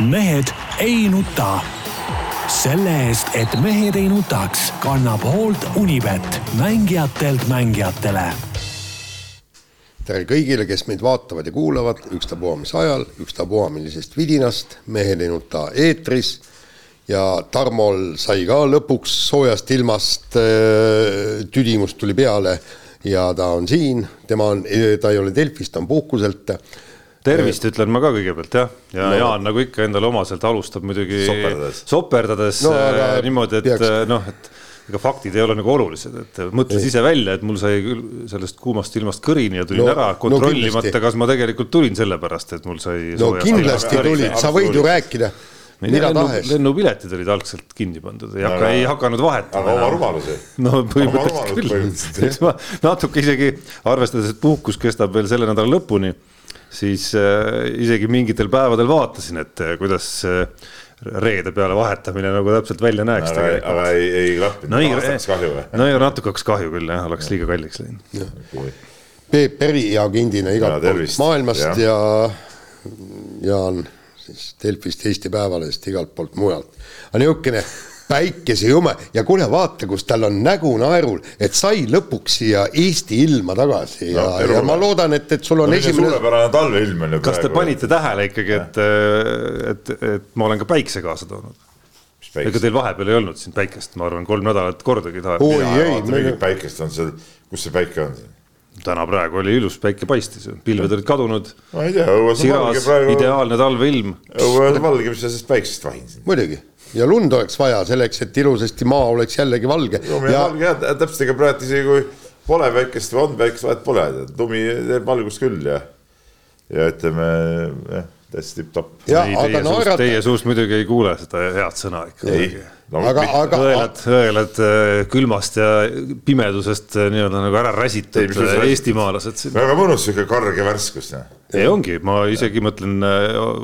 mehed ei nuta. selle eest, et mehed ei nutaks, kannab hoolt Unibet, mängijatelt mängijatele. tere kõigile, kes meid vaatavad ja kuulavad, ükstapuha mis ajal, ükstapuha millisest vidinast, Mehed ei nuta eetris ja Tarmol sai ka lõpuks soojast ilmast äh, tüdimus tuli peale ja ta on siin, tema on, ta ei ole Delfist, ta on puhkuselt tervist ütlen ma ka kõigepealt jah, ja no. Jaan nagu ikka endale omaselt alustab muidugi soperdades, soperdades no, äh, niimoodi, et. Äh, noh, et ega faktid ei ole nagu olulised, et mõtles ise välja, et mul sai küll sellest kuumast ilmast kõrini ja tulin no, ära kontrollimata no,, kas ma tegelikult tulin sellepärast, et mul sai. no kindlasti tulid, sa võid ju rääkida mida tahes. lennupiletid olid algselt kinni pandud, ei hakka, ei hakanud vahetama. aga oma rumalusi. no põhimõtteliselt küll, natuke isegi arvestades, et puhkus kestab veel selle nädala lõpuni siis äh, isegi mingitel päevadel vaatasin, et äh, kuidas äh, reede peale vahetamine nagu täpselt välja näeks. aga, aga ei, ei klappinud no,, hakkas kahju või? no ja natuke hakkas kahju küll jah, oleks liiga kalliks läinud. Peep Peri agendina igalt poolt maailmast ja, ja Jaan siis Delfist, Eesti Päevalehest, igalt poolt mujalt. aga niisugune päikesejume ja kuule, vaata, kus tal on nägu naerul, et sai lõpuks siia Eesti ilma tagasi ja no,, ja ma loodan, et, et sul on no, esimene. suurepärane talveilm on ju. kas te panite tähele ikkagi, et, et, et ma olen ka päikse kaasa toonud? ega teil vahepeal ei olnud siin päikest, ma arvan, kolm nädalat kordagi taha. oi ei, mingit päikest on seal, kus see päike on siin? täna praegu oli ilus päike paistis, pilved olid kadunud. ma ei tea, õues on valge praegu. ideaalne talveilm. õue on valge, mis sa sellest päiksest vahin siin? muidugi ja lund oleks vaja selleks, et ilusasti maa oleks jällegi valge. lumi on ja... valge jah, täpselt, ega praegu isegi kui pole päikest või on päikest, vahet pole, lumi teeb valgust küll ja, ja ütleme jah, täitsa tipp-topp. Teie, naerata... teie suust muidugi ei kuule seda head sõna ikka. No, aga, aga. õelad, õelad äh, külmast ja pimedusest äh, nii-öelda nagu ära räsitud äh, eestimaalased. väga mõnus sihuke karge värskus. ei ongi, ma isegi mõtlen,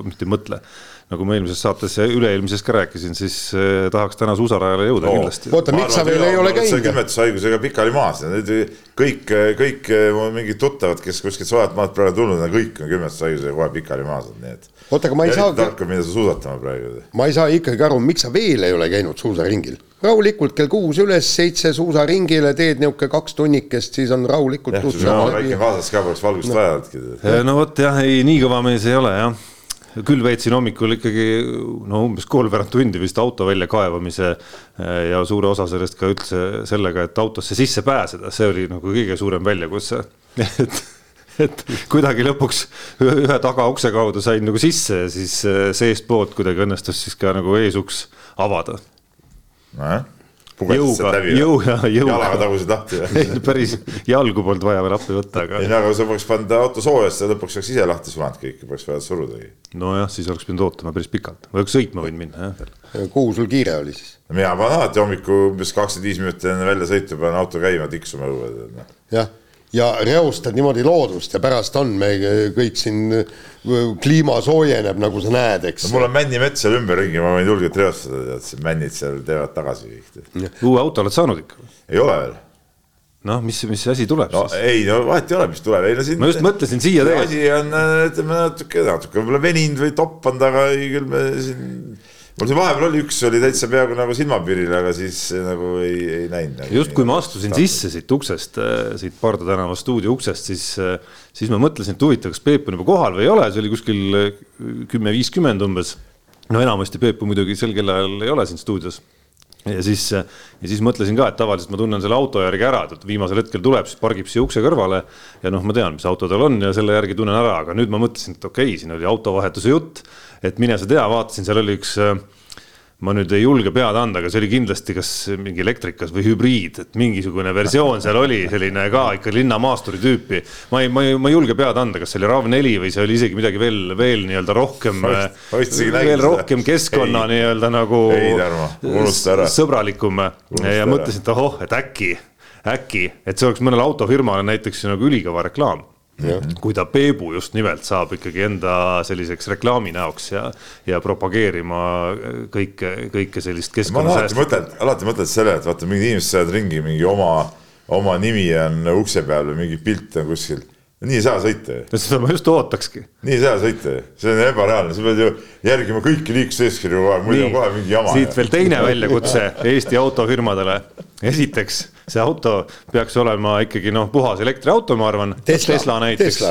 mitte ei mõtle nagu ma eelmises saates ja üle-eelmises ka rääkisin, siis eh, tahaks täna suusarajale jõuda no, kindlasti. oota, miks sa veel ei ole käinud? külmetushaigusega pikali maas ja nüüd kõik, kõik mu mingid tuttavad, kes kuskilt soojalt maalt praegu tulnud kõik on külmetushaigusega kohe pikali maas, nii et. oota, aga ma ei saa. tark on minna suusatama praegu. ma ei saa ikkagi aru, miks sa veel ei ole käinud suusaringil? rahulikult kell kuus üles, seitse suusaringile, teed niisugune kaks tunnikest, siis on rahulikult. jah, väike kaasas ka, poleks valgust no. vaja. no vot jah, ei nii kõva mees ei ole jah küll veetsin hommikul ikkagi no umbes kolmveerand tundi vist auto väljakaevamise eh, ja suure osa sellest ka üldse sellega, et autosse sisse pääseda, see oli nagu kõige suurem väljakutse. Et et kuidagi lõpuks ühe tagaukse kaudu sain nagu sisse ja siis eh, seestpoolt kuidagi õnnestus siis ka nagu eesuks avada. Nojah jõuga, jõu ja jõuga. jalaga tagusid lahti ei, päris jalgu polnud vaja veel appi võtta, aga. ei no aga sa poleks pannud auto soojast ja lõpuks oleks ise lahti sulanud kõike, poleks vaja surudagi. nojah, siis oleks pidanud ootama päris pikalt, oleks sõitma võinud minna jah kuhu sul kiire oli siis? mina panen alati hommikul umbes kakskümmend viis minutit enne väljasõitu panen auto käima, tiksuma õue. Noh. jah ja reostad niimoodi loodust ja pärast on me kõik siin, kliima soojeneb, nagu sa näed, eks no,. mul on männimets seal ümberringi, ma võin julgelt reostada, tead, siin männid seal teevad tagasi kõik. uue auto oled saanud ikka? ei ole veel. noh, mis, mis asi tuleb no, siis? ei no vahet ei ole, mis tuleb, ei no siin. ma just mõtlesin siia tegelikult. asi on, ütleme natuke, natuke võib-olla veninud või toppanud, aga ei küll me siin mul siin vahepeal oli üks, oli täitsa peaaegu nagu silmapiiril, aga siis nagu ei, ei näinud nagu,. just, kui ma astusin tahtnud. sisse siit uksest, äh, siit Parda tänava stuudio uksest, siis, äh, siis ma mõtlesin, et huvitav, kas Peep on juba kohal või ei ole, see oli kuskil äh, kümme viiskümmend umbes. no enamasti Peepu muidugi sel kellaajal ei ole siin stuudios ja siis, ja siis mõtlesin ka, et tavaliselt ma tunnen selle auto järgi ära, et viimasel hetkel tuleb, siis pargib siia ukse kõrvale. ja noh, ma tean, mis auto tal on ja selle järgi tunnen ära, aga nüüd ma mõtlesin, et okei okay,, siin oli autovahetuse jutt et mine sa tea, vaatasin, seal oli üks äh, ma nüüd ei julge pead anda, aga see oli kindlasti kas mingi elektrikas või hübriid, et mingisugune versioon seal oli selline ka ikka linnamaasturi tüüpi. ma ei, ma ei, ma ei julge pead anda, kas see oli RAV4 või see oli isegi midagi veel, veel nii-öelda rohkem, veel rohkem keskkonna nii-öelda nagu ei, Tarmo, sõbralikum. Ja mõtlesin, et ohoh, et äkki, äkki, et see oleks mõnele autofirmale näiteks nagu ülikõva reklaam kui ta Peebu just nimelt saab ikkagi enda selliseks reklaami näoks ja, ja propageerima kõike, kõike sellist keskkonnasäästlikku. alati mõtled, alati mõtled selle, et vaata, mingid inimesed sõidavad ringi, mingi oma, oma nimi on ukse peal või mingi pilt on kuskil. nii ei saa sõita ju seda ma just ootakski. nii ei saa sõita ju, see on ebareaalne, sa pead ju järgima kõiki liikluseeskirju kogu aeg, muidu on kohe mingi jama. siit veel teine väljakutse Eesti autofirmadele. esiteks, see auto peaks olema ikkagi noh, puhas elektriauto, ma arvan. Tesla, Tesla näiteks.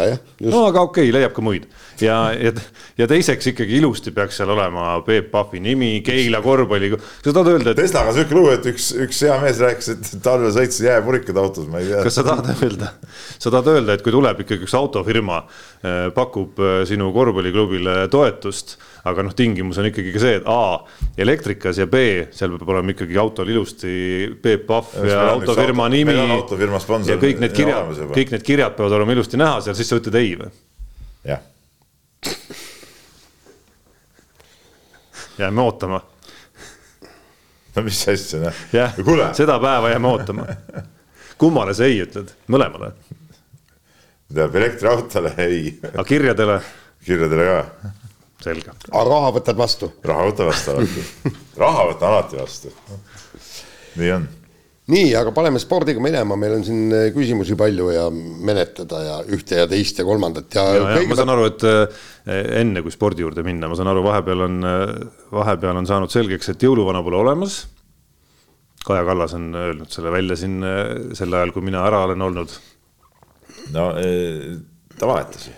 no aga okei okay,, leiab ka muid ja, ja, ja teiseks ikkagi ilusti peaks seal olema Peep Pahvi nimi, Keila korvpalli. sa tahad öelda, et. Teslaga sihuke lugu, et üks, üks hea mees rääkis, et talvel sõitis jääpurikad autos, ma ei tea. kas sa tahad öelda, sa tahad öelda, et kui tuleb ikkagi üks autofirma, eh, pakub eh, sinu korvpalliklubile toetust, aga noh, tingimus on ikkagi ka see, et A elektrikas ja B, seal peab olema ikkagi autol ilusti Peep Pahv ja, ja autofirma auto, nimi. autofirma sponsor. ja kõik need kirjad, kõik need kirjad peavad olema ilusti näha seal, siis sa ütled ei või? jah jääme ootama. no mis asja, noh. jah, seda päeva jääme ootama. kummale sa ei ütled, mõlemale? tähendab elektriautole ei. aga kirjadele? kirjadele ka. Selge. aga raha võtad vastu? raha võtan vastu alati raha võtan alati vastu. nii on nii, aga paneme spordiga minema, meil on siin küsimusi palju ja menetleda ja ühte ja teist ja kolmandat ja, ja. ja ma saan aru, et äh, enne kui spordi juurde minna, ma saan aru, vahepeal on, äh, vahepeal on saanud selgeks, et jõuluvana pole olemas. Kaja Kallas on öelnud selle välja siin sel ajal, kui mina ära olen olnud. no ta valetas ju.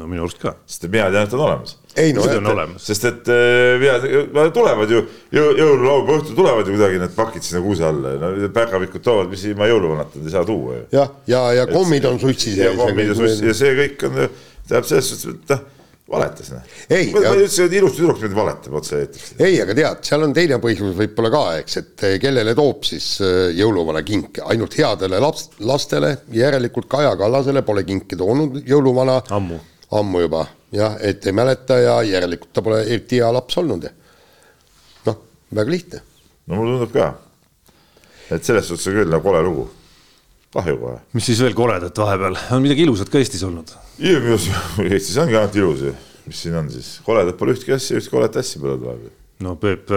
no minu arust ka. sest mina tean, et ta on olemas ei no on olemas. sest et äh, tulevad ju jõululaupäeva õhtul tulevad ju kuidagi need pakid sinna kuuse alla, no päkapikud toovad, mis ilma jõuluvanata ei saa tuua ju. jah, ja, ja, ja kommid on sussi sees. ja kommid ja sussi ja see kõik on, tähendab selles suhtes, et noh valetas noh. ma ei üldse ilusti tüdruk nüüd valetab otse-eetris. ei, aga tead, seal on teine põhjus võib-olla ka, eks, et eh, kellele toob siis eh, jõuluvana kinke, ainult headele laps, lastele, järelikult Kaja Kallasele pole kinke toonud jõuluvana. ammu. ammu juba jah, et ei mäleta ja järelikult ta pole eriti hea laps olnud ja noh, väga lihtne. no mulle tundub ka, et selles suhtes on küll nagu kole lugu, kahju kohe. mis siis veel koledat vahepeal, on midagi ilusat ka Eestis olnud? Eestis ongi ainult ilus ju, mis siin on siis, koledat pole ühtki asja, ühtki koledat asja pole vahepeal no Peep,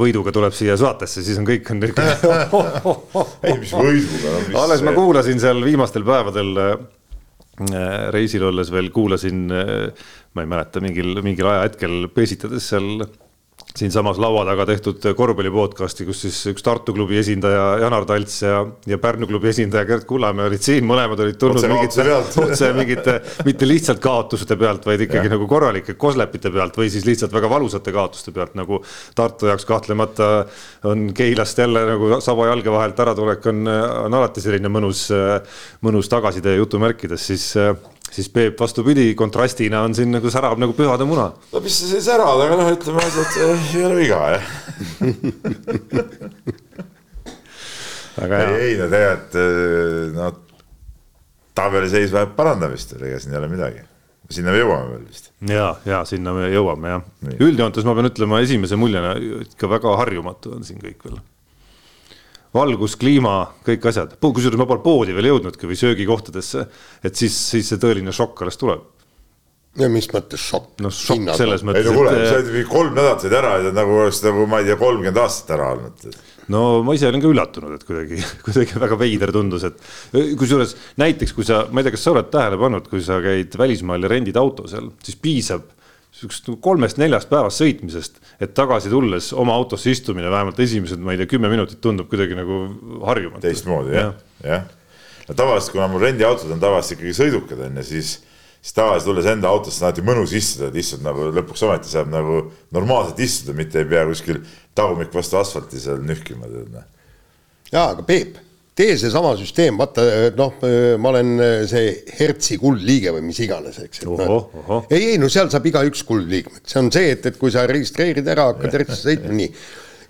võiduga tuleb siia saatesse, siis on kõik on ei, mis võiduga no,. alles ma kuulasin seal viimastel päevadel Äh, reisil olles veel kuulasin, äh, ma ei mäleta, mingil, mingil ajahetkel pesitades seal siinsamas laua taga tehtud korvpalli podcast'i, kus siis üks Tartu klubi esindaja Janar Talts ja, ja Pärnu klubi esindaja Gerd Kullamäe olid siin, mõlemad olid tulnud mingite, otse mingite, mitte lihtsalt kaotuste pealt, vaid ikkagi ja. nagu korralike koslepite pealt või siis lihtsalt väga valusate kaotuste pealt, nagu Tartu jaoks kahtlemata on Keilast jälle nagu saba jalge vahelt äratulek on, on alati selline mõnus, mõnus tagasitee jutumärkides, siis siis Peep vastupidi, kontrastina on siin nagu särab nagu pühade muna. no mis sa siin särad, aga noh, ütleme asjad ei ole viga jah ei, ei no tegelikult eh, no tabeliseis vajab parandamist, ega siin ei ole midagi. sinna me jõuame veel vist. ja, ja sinna me jõuame jah. üldjoontes ma pean ütlema, esimese muljena ikka väga harjumatu on siin kõik veel valgus, kliima, kõik asjad, kusjuures ma pole poodi veel jõudnudki või söögikohtadesse, et siis, siis see tõeline šokk alles tuleb. ja mis mõttes šokk? noh, šokk selles mõttes. ei no kuule, sa oled mingi kolm nädalat said ära nagu oleks nagu ma ei tea, kolmkümmend aastat ära olnud. no ma ise olin ka üllatunud, et kuidagi, kuidagi väga veider tundus, et kusjuures näiteks kui sa, ma ei tea, kas sa oled tähele pannud, kui sa käid välismaal ja rendid auto seal, siis piisab sihukesest nagu kolmest-neljast päevast sõitmisest, et tagasi tulles oma autosse istumine vähemalt esimesed, ma ei tea, kümme minutit tundub kuidagi nagu harjumatu. teistmoodi jah, jah. no tavaliselt, kuna mul rendiautod on tavaliselt ikkagi sõidukad on ju, siis, siis tavaliselt tulles enda autosse on alati mõnus istuda, et istud nagu lõpuks ometi saab nagu normaalselt istuda, mitte ei pea kuskil tagumik vastu asfalti seal nühkima noh. jaa, aga Peep tee seesama süsteem, vaata noh, ma olen see Hertzi kuldliige või mis iganes, eks. No, ei, ei no seal saab igaüks kuldliikmed, see on see, et, et kui sa registreerid ära, hakkad Hertsi sõitma, nii.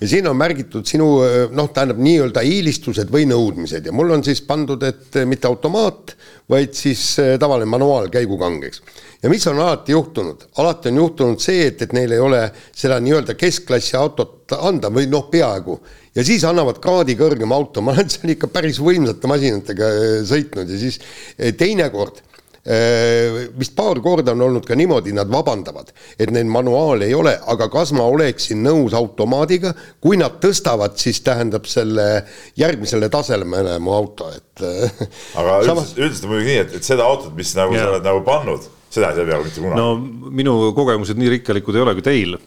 ja siin on märgitud sinu noh, tähendab nii-öelda eelistused või nõudmised ja mul on siis pandud, et mitte automaat, vaid siis tavaline manuaalkäigukang, eks. ja mis on alati juhtunud, alati on juhtunud see, et, et neil ei ole seda nii-öelda keskklassi autot anda või noh, peaaegu ja siis annavad kraadi kõrgema auto, ma olen seal ikka päris võimsate masinatega äh, sõitnud ja siis äh, teinekord vist paar korda on olnud ka niimoodi, nad vabandavad, et neil manuaali ei ole, aga kas ma oleksin nõus automaadiga, kui nad tõstavad, siis tähendab selle järgmisele tasemele mu auto, et. aga samas... üldiselt on muidugi nii, et, et seda autot, mis nagu ja. sa oled nagu pannud, seda ei saa peaaegu mitte kunagi. no minu kogemused nii rikkalikud ei ole kui teil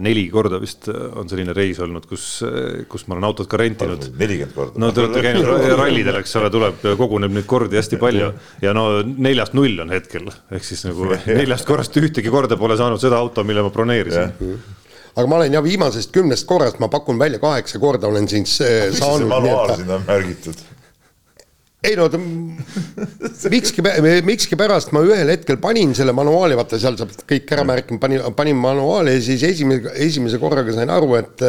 neli korda vist on selline reis olnud, kus, kus ma olen autot ka rentinud. nelikümmend korda. no te olete käinud rallidel, eks ole, tuleb, koguneb neid kordi hästi palju ja no neljast null on hetkel, ehk siis nagu neljast korrast ühtegi korda pole saanud seda auto, mille ma broneerisin aga ma olen jah viimasest kümnest korrast, ma pakun välja kaheksa korda olen siis äh, saanud. mis see manuaal sinna on märgitud? Ei no ta, mikski, mikskipärast ma ühel hetkel panin selle manuaali, vaata seal saab kõik ära märkima, panin, panin manuaali ja siis esimese, esimese korraga sain aru, et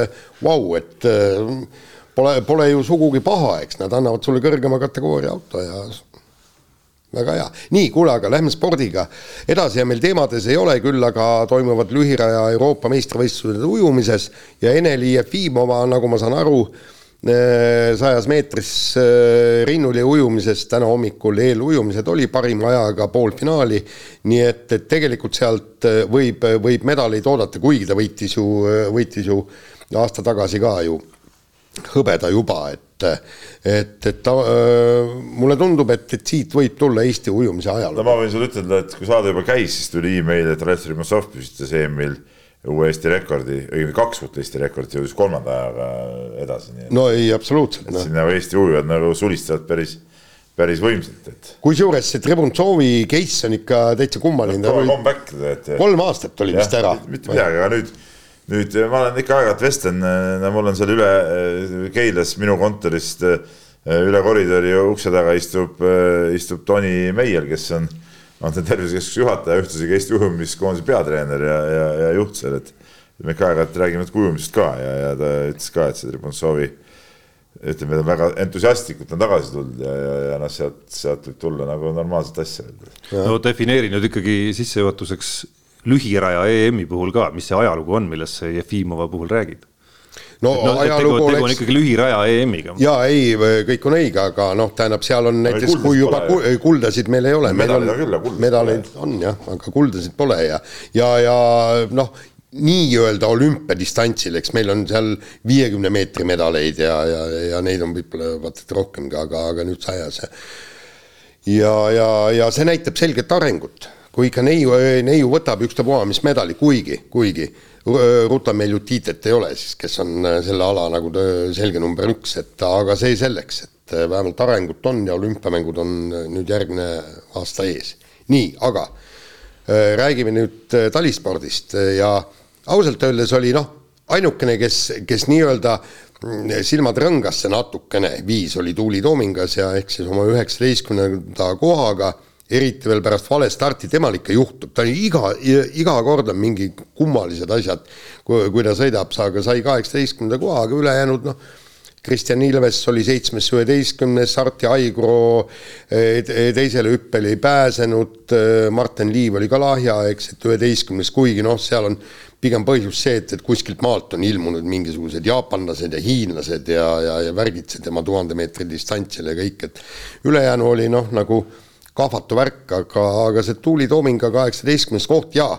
vau, et pole, pole ju sugugi paha, eks nad annavad sulle kõrgema kategooria auto ja väga hea. nii, kuule, aga lähme spordiga edasi ja meil teemades ei ole, küll aga toimuvad lühiraja Euroopa meistrivõistlused ujumises ja Ene-Li Jefimova, nagu ma saan aru, Äh, sajas meetris äh, rinnuli ujumises täna hommikul eelujumised oli parima ajaga poolfinaali. nii et, et tegelikult sealt äh, võib, võib medaleid oodata, kuigi ta võitis ju, võitis ju aasta tagasi ka ju hõbeda juba, et, et, et ta, mulle tundub, et, et siit võib tulla Eesti ujumise ajalugu. no ma võin sulle ütelda, et kui saade juba käis, siis tuli email, et Ralf Rimosov püstitas EM-il uue Eesti rekordi, õigemini kaks uut Eesti rekordit, jõudis kolmanda ajaga edasi. no ei, absoluutselt. et no. siin nagu Eesti ujujad nagu sulistavad päris, päris võimsalt, et. kusjuures see Trebuntsoovi case on ikka täitsa kummaline no,. comeback et. kolm aastat oli vist ära. mitte midagi, aga nüüd, nüüd ma olen ikka aeg-ajalt vestlen, no mul on seal üle Keilas minu kontorist üle koridori ukse taga istub, istub Toni Meier, kes on on ta tervisekeskuse juhataja, ühtlasi ka Eesti ujumiskoondise peatreener ja, ja, ja juht seal, et me ikka aeg-ajalt räägime natuke ujumisest ka ja, ja ta ütles ka, et see Tribunsovi ütleme, ta on väga entusiastlikult on tagasi tulnud ja, ja, ja noh, sealt, sealt võib tulla nagu normaalset asja. no defineeri nüüd ikkagi sissejuhatuseks lühiraja EM-i puhul ka, mis see ajalugu on, millest see Jefimova puhul räägib no, no ajalugu tegu, tegu on ikkagi lühiraja EM-iga. ja ei, kõik on õige, aga noh, tähendab, seal on näiteks, kui juba pole, kuldasid meil ei ole. medaleid on medaleid on jah, aga kuldasid pole ja, ja, ja noh, nii-öelda olümpiadistantsil, eks meil on seal viiekümne meetri medaleid ja, ja, ja neid on võib-olla vaata et rohkemgi, aga, aga nüüd sajas. ja, ja, ja see näitab selget arengut, kui ikka neiu, neiu võtab ükstapuha mis medali, kuigi, kuigi Ruta Meljutitet ei ole siis, kes on äh, selle ala nagu selge number üks, et aga see selleks, et äh, vähemalt arengut on ja olümpiamängud on äh, nüüd järgmine aasta ees. nii, aga räägime nüüd talispordist ja ausalt öeldes oli noh, ainukene, kes, kes nii-öelda mm, silmad rõngasse natukene viis, oli Tuuli Toomingas ja ehk siis oma üheksateistkümnenda kohaga eriti veel pärast vale starti, temal ikka juhtub, ta iga, iga kord on mingi kummalised asjad, kui ta sõidab, aga sai kaheksateistkümnenda koha, aga ülejäänud noh, Kristjan Ilves oli seitsmes, üheteistkümnes, Arti Aigro eh, teisele hüppele ei pääsenud, eh, Martin Liiv oli ka lahja, eks, et üheteistkümnes, kuigi noh, seal on pigem põhjus see, et, et kuskilt maalt on ilmunud mingisugused jaapanlased ja hiinlased ja, ja, ja värgid tema tuhande meetri distantsil ja kõik, et ülejäänu oli noh, nagu kahvatu värk, aga, aga see Tuuli Toominga kaheksateistkümnes koht ja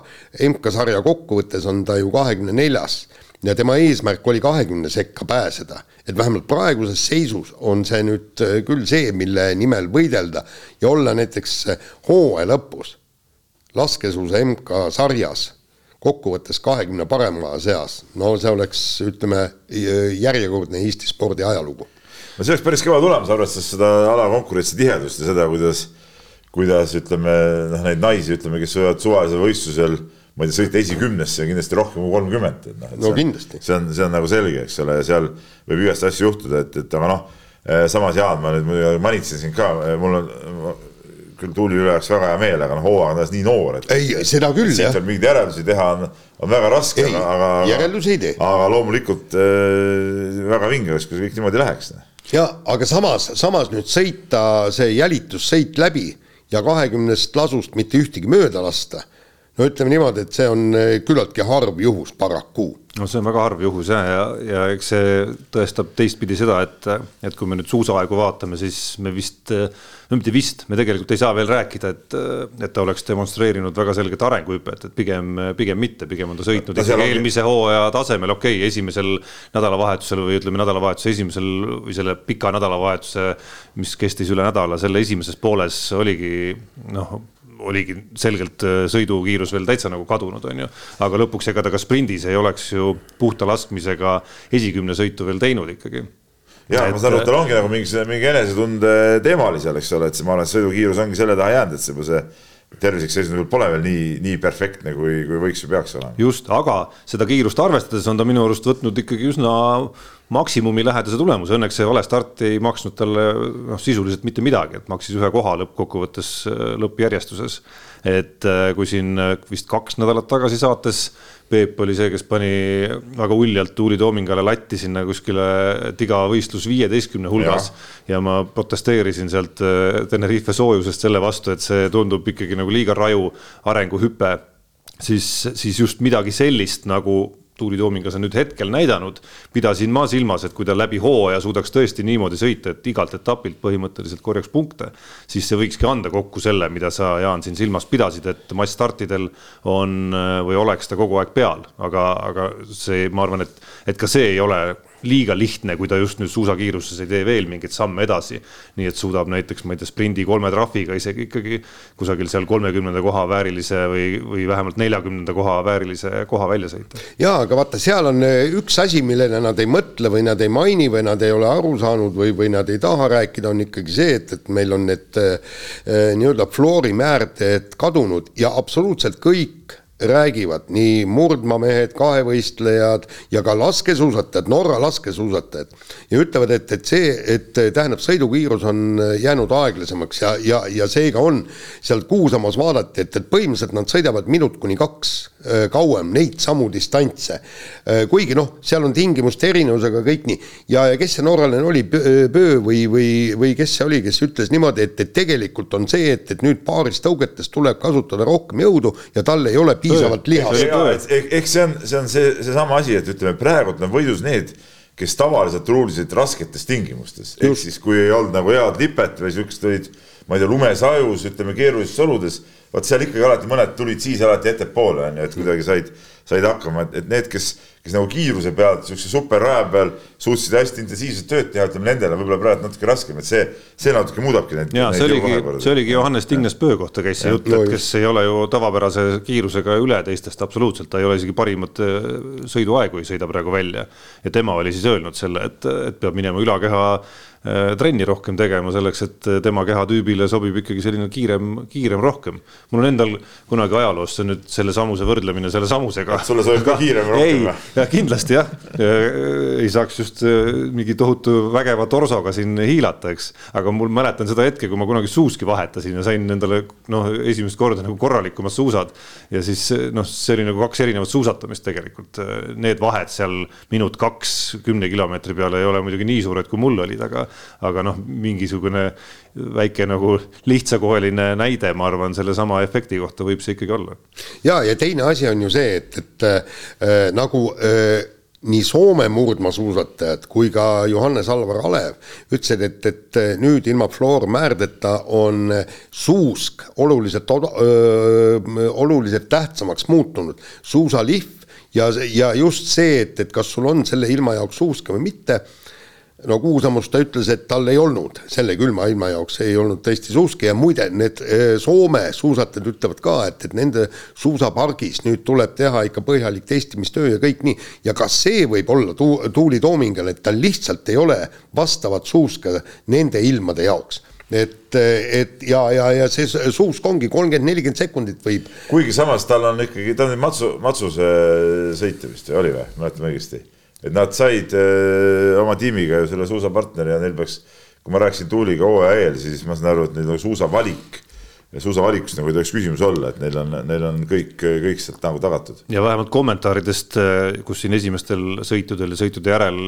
MK-sarja kokkuvõttes on ta ju kahekümne neljas ja tema eesmärk oli kahekümne sekka pääseda. et vähemalt praeguses seisus on see nüüd äh, küll see, mille nimel võidelda ja olla näiteks äh, hooaja lõpus laskesuusa MK-sarjas kokkuvõttes kahekümne parema seas, no see oleks, ütleme, järjekordne Eesti spordi ajalugu. no see oleks päris kõva tulemus, arvestades seda ala konkurentsi tihedust ja seda, kuidas kuidas ütleme, noh, neid naisi, ütleme, kes võivad suvalisel võistlusel ma ei tea, sõita esikümnesse kindlasti rohkem kui kolmkümmend, et noh. no kindlasti. see on, see on nagu selge, eks ole, ja seal võib igast asju juhtuda, et, et aga noh, eh, samas Jaan, ma nüüd muidugi manitsen sind ka, eh, mul on küll Tuuli üle oleks väga hea meel, aga noh, hooaeg on alles nii noor, et. ei, seda küll, jah. siit veel mingeid järeldusi teha on, on väga raske, aga. järeldusi ei tee. aga loomulikult äh, väga vinge oleks, kui see kõik niimoodi läheks. ja, aga samas, samas nüüd sõita see jälitussõit läbi ja kahekümnest lasust mitte ühtegi mööda lasta, no ütleme niimoodi, et see on eh, küllaltki harv juhus paraku. no see on väga harv juhus ja, ja, ja eks see tõestab teistpidi seda, et, et kui me nüüd suusaaegu vaatame, siis me vist, no mitte vist, me tegelikult ei saa veel rääkida, et, et ta oleks demonstreerinud väga selget arenguhüpet, et pigem, pigem mitte, pigem on ta sõitnud ta ikkagi eelmise hooaja tasemel, okei okay,, esimesel nädalavahetusel või ütleme, nädalavahetuse esimesel või selle pika nädalavahetuse, mis kestis üle nädala, selle esimeses pooles oligi noh oligi selgelt äh, sõidukiirus veel täitsa nagu kadunud, on ju. aga lõpuks, ega ta ka sprindis ei oleks ju puhta laskmisega esikümne sõitu veel teinud ikkagi ja et... ma saan aru, et tal ongi nagu mingi, mingi enesetunde teema oli seal, eks ole, et see, ma arvan, et sõidukiirus ongi selle taha jäänud, et see, see tervislik seisund pole veel nii, nii perfektne, kui, kui võiks või peaks olema. just, aga seda kiirust arvestades on ta minu arust võtnud ikkagi üsna maksimumi lähedase tulemuse, õnneks see vale start ei maksnud talle noh, sisuliselt mitte midagi, et maksis ühe koha lõppkokkuvõttes äh, lõppjärjestuses. et äh, kui siin äh, vist kaks nädalat tagasi saates Peep oli see, kes pani väga uljalt Tuuli Toomingale latti sinna kuskile tigavõistlus viieteistkümne hulgas ja. ja ma protesteerisin sealt Tenerife soojusest selle vastu, et see tundub ikkagi nagu liiga raju arenguhüpe siis, siis just midagi sellist nagu Tuuli Toomingas on nüüd hetkel näidanud, pidasin ma silmas, et kui ta läbi hooaja suudaks tõesti niimoodi sõita, et igalt etapilt põhimõtteliselt korjaks punkte, siis see võikski anda kokku selle, mida sa, Jaan, siin silmas pidasid, et massstartidel on või oleks ta kogu aeg peal, aga, aga see, ma arvan, et, et ka see ei ole liiga lihtne, kui ta just nüüd suusakiiruses ei tee veel mingeid samme edasi. nii et suudab näiteks, ma ei tea, sprindi kolme trahviga isegi ikkagi kusagil seal kolmekümnenda koha väärilise või, või vähemalt neljakümnenda koha väärilise koha välja sõita. ja aga vaata, seal on eh, üks asi, millele nad ei mõtle või nad ei maini või nad ei ole aru saanud või, või nad ei taha rääkida, on ikkagi see, et, et meil on need äh, nii-öelda floorimäärd kadunud ja absoluutselt kõik räägivad nii murdmaamehed, kahevõistlejad ja ka laskesuusatajad, Norra laskesuusatajad. Ja ütlevad, et, et see, et tähendab, sõidukiirus on jäänud aeglasemaks ja, ja, ja seega on sealt Kuusamas vaadati, et, et põhimõtteliselt nad sõidavad minut kuni kaks kauem neid samu distantse. Äh, kuigi noh, seal on tingimuste erinevusega kõik nii. Ja, ja kes see norralane oli, Pöö või, või, või kes see oli, kes ütles niimoodi, et, et tegelikult on see, et, et nüüd paaris tõugetes tuleb kasutada rohkem jõudu ja tal ei ole piisavalt lihast. eks see on, see on see, seesama asi, et ütleme, praegult on võidus need, kes tavaliselt ruulisid rasketes tingimustes, ehk siis kui ei olnud nagu head lipet või siuksed olid, ma ei tea, lumesajus, ütleme keerulistes oludes, vot seal ikkagi alati mõned tulid siis alati ettepoole onju, et kuidagi said, said hakkama, et, et need, kes kes nagu kiiruse pealt, niisuguse superraja peal suutsid hästi intensiivset tööd teha, ütleme nendele võib-olla praegu natuke raskem, et see, see natuke muudabki neid. ja see oligi, see oligi Johannes Tingnes Pöö kohta käis see jutt, et kes ei ole ju tavapärase kiirusega üle teistest absoluutselt, ta ei ole isegi parimat äh, sõiduaegu ei sõida praegu välja. ja tema oli siis öelnud selle, et, et peab minema ülakeha trenni rohkem tegema selleks, et tema kehatüübile sobib ikkagi selline kiirem, kiirem rohkem. mul on endal kunagi ajaloos see nüüd selle samuse võrdlemine selle samusega. sulle sobib ka kiirem rohkem või? ja kindlasti jah, ei saaks just äh, mingi tohutu vägeva torsoga siin hiilata, eks. aga mul mäletan seda hetke, kui ma kunagi suuski vahetasin ja sain endale noh, esimest korda nagu korralikumad suusad. ja siis noh, see oli nagu kaks erinevat suusatamist tegelikult. Need vahed seal minut-kaks kümne kilomeetri peale ei ole muidugi nii suured, kui mul olid, aga, aga noh, mingisugune väike nagu lihtsakoeline näide, ma arvan, sellesama efekti kohta võib see ikkagi olla. ja, ja teine asi on ju see, et, et äh, nagu äh, nii Soome murdmaasuusatajad kui ka Johannes Alvar Alev ütlesid, et, et nüüd ilma floormäärdeta on suusk oluliselt, oluliselt tähtsamaks muutunud. suusalihv ja, ja just see, et, et kas sul on selle ilma jaoks suuska või mitte no Kuusamus ta ütles, et tal ei olnud selle külma ilma jaoks, ei olnud tõesti suuski ja muide, need eh, Soome suusatajad ütlevad ka, et, et nende suusapargis nüüd tuleb teha ikka põhjalik testimistöö ja kõik nii. ja kas see võib olla tu Tuuli Toomingal, et tal lihtsalt ei ole vastavat suuska nende ilmade jaoks et, et ja, ja, ja see suusk ongi kolmkümmend, nelikümmend sekundit võib. kuigi samas tal on ikkagi, ta on Matsu, Matsuse sõitja vist oli või, mäletame õigesti et nad said öö, äh, oma tiimiga ju selle suusapartneri ja neil peaks, kui ma rääkisin Tuuliga hooaja eel, siis ma saan aru, et neil on suusavalik ja suusavalikus nagu ei tohiks küsimus olla, et neil on, neil on kõik, kõik sealt nagu tagatud. ja vähemalt kommentaaridest, kus siin esimestel sõitudel ja sõitude järel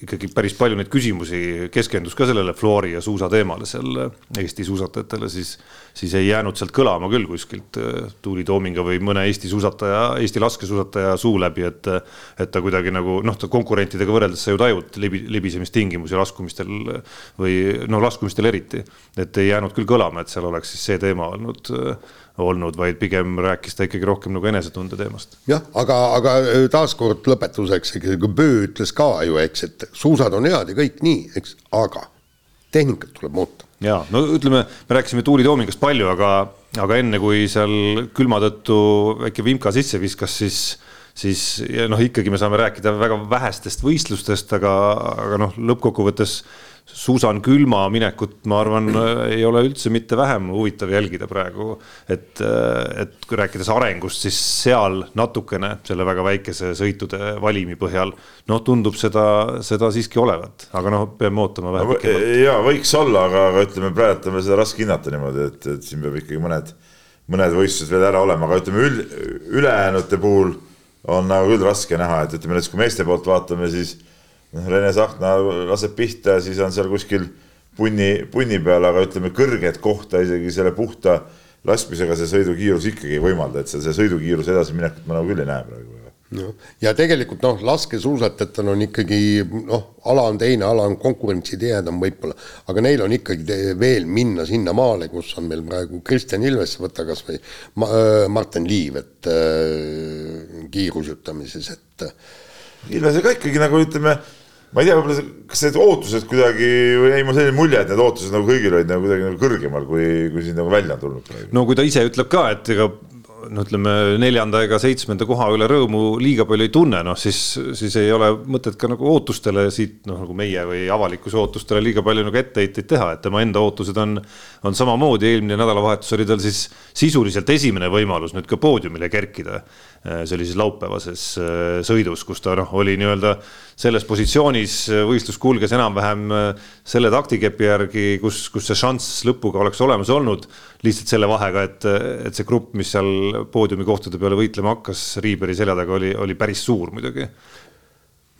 ikkagi päris palju neid küsimusi, keskendus ka sellele floori ja suusa teemale seal Eesti suusatajatele, siis, siis ei jäänud sealt kõlama küll kuskilt Tuuli Toominga või mõne Eesti suusataja, Eesti laskesuusataja suu läbi, et, et ta kuidagi nagu noh, ta konkurentidega võrreldes sa ju tajud libi, libisemistingimusi laskumistel või no laskumistel eriti, et ei jäänud küll kõlama, et seal oleks siis see teema olnud olnud, vaid pigem rääkis ta ikkagi rohkem nagu enesetunde teemast. jah, aga, aga äh, taaskord lõpetuseks ikkagi Böö ütles ka ju, eks, et suusad on head ja kõik nii, eks, aga tehnikat tuleb muuta. ja no ütleme, me rääkisime Tuuli Toomingust palju, aga, aga enne kui seal külma tõttu väike vimka sisse viskas, siis siis noh, ikkagi me saame rääkida väga vähestest võistlustest, aga, aga noh, lõppkokkuvõttes Susan Külma minekut, ma arvan, ei ole üldse mitte vähem huvitav jälgida praegu. et, et kui rääkides arengust, siis seal natukene selle väga väikese sõitude valimi põhjal, noh, tundub seda, seda siiski olevat, aga noh, peame ootama vähe pikemalt. ja võiks olla, aga, aga ütleme, praegu on seda raske hinnata niimoodi, et, et siin peab ikkagi mõned, mõned võistlused veel ära olema, aga ütleme üld, ülejäänute puhul on nagu küll raske näha, et ütleme näiteks kui meeste poolt vaatame, siis noh, Rene Sahtna laseb pihta siis on seal kuskil punni, punni peal, aga ütleme, kõrget kohta isegi selle puhta laskmisega see sõidukiirus ikkagi ei võimalda, et see, see sõidukiiruse edasiminekut ma nagu küll ei näe praegu no ja tegelikult noh, laskesuusatajatel on ikkagi noh, ala on teine, ala on konkurentsitihedam võib-olla, aga neil on ikkagi veel minna sinnamaale, kus on meil praegu Kristjan Ilves, võta kasvõi ma, äh, Martin Liiv, et äh, kiirusutamises, et. Ilvesega ikkagi nagu ütleme ma ei tea, võib-olla kas need ootused kuidagi jäi mul selline mulje, et need ootused nagu kõigil olid nagu kuidagi nagu kõrgemal, kui, kui siin nagu välja on tulnud. no kui ta ise ütleb ka, et ega no ütleme, neljanda ega seitsmenda koha üle rõõmu liiga palju ei tunne, noh siis, siis ei ole mõtet ka nagu ootustele siit noh, nagu meie või avalikkuse ootustele liiga palju nagu etteheiteid teha, et tema enda ootused on, on samamoodi, eelmine nädalavahetus oli tal siis sisuliselt esimene võimalus nüüd ka poodiumile kerkida sellises laupäevases äh, sõidus, kus ta noh, oli nii-öelda selles positsioonis, äh, võistlus kulges enam-vähem selle taktikepi järgi, kus, kus see šanss lõpuga oleks olemas olnud lihtsalt selle vahega, et, et see grupp, mis seal poodiumi kohtade peale võitlema hakkas Riiberi selja taga, oli, oli päris suur muidugi.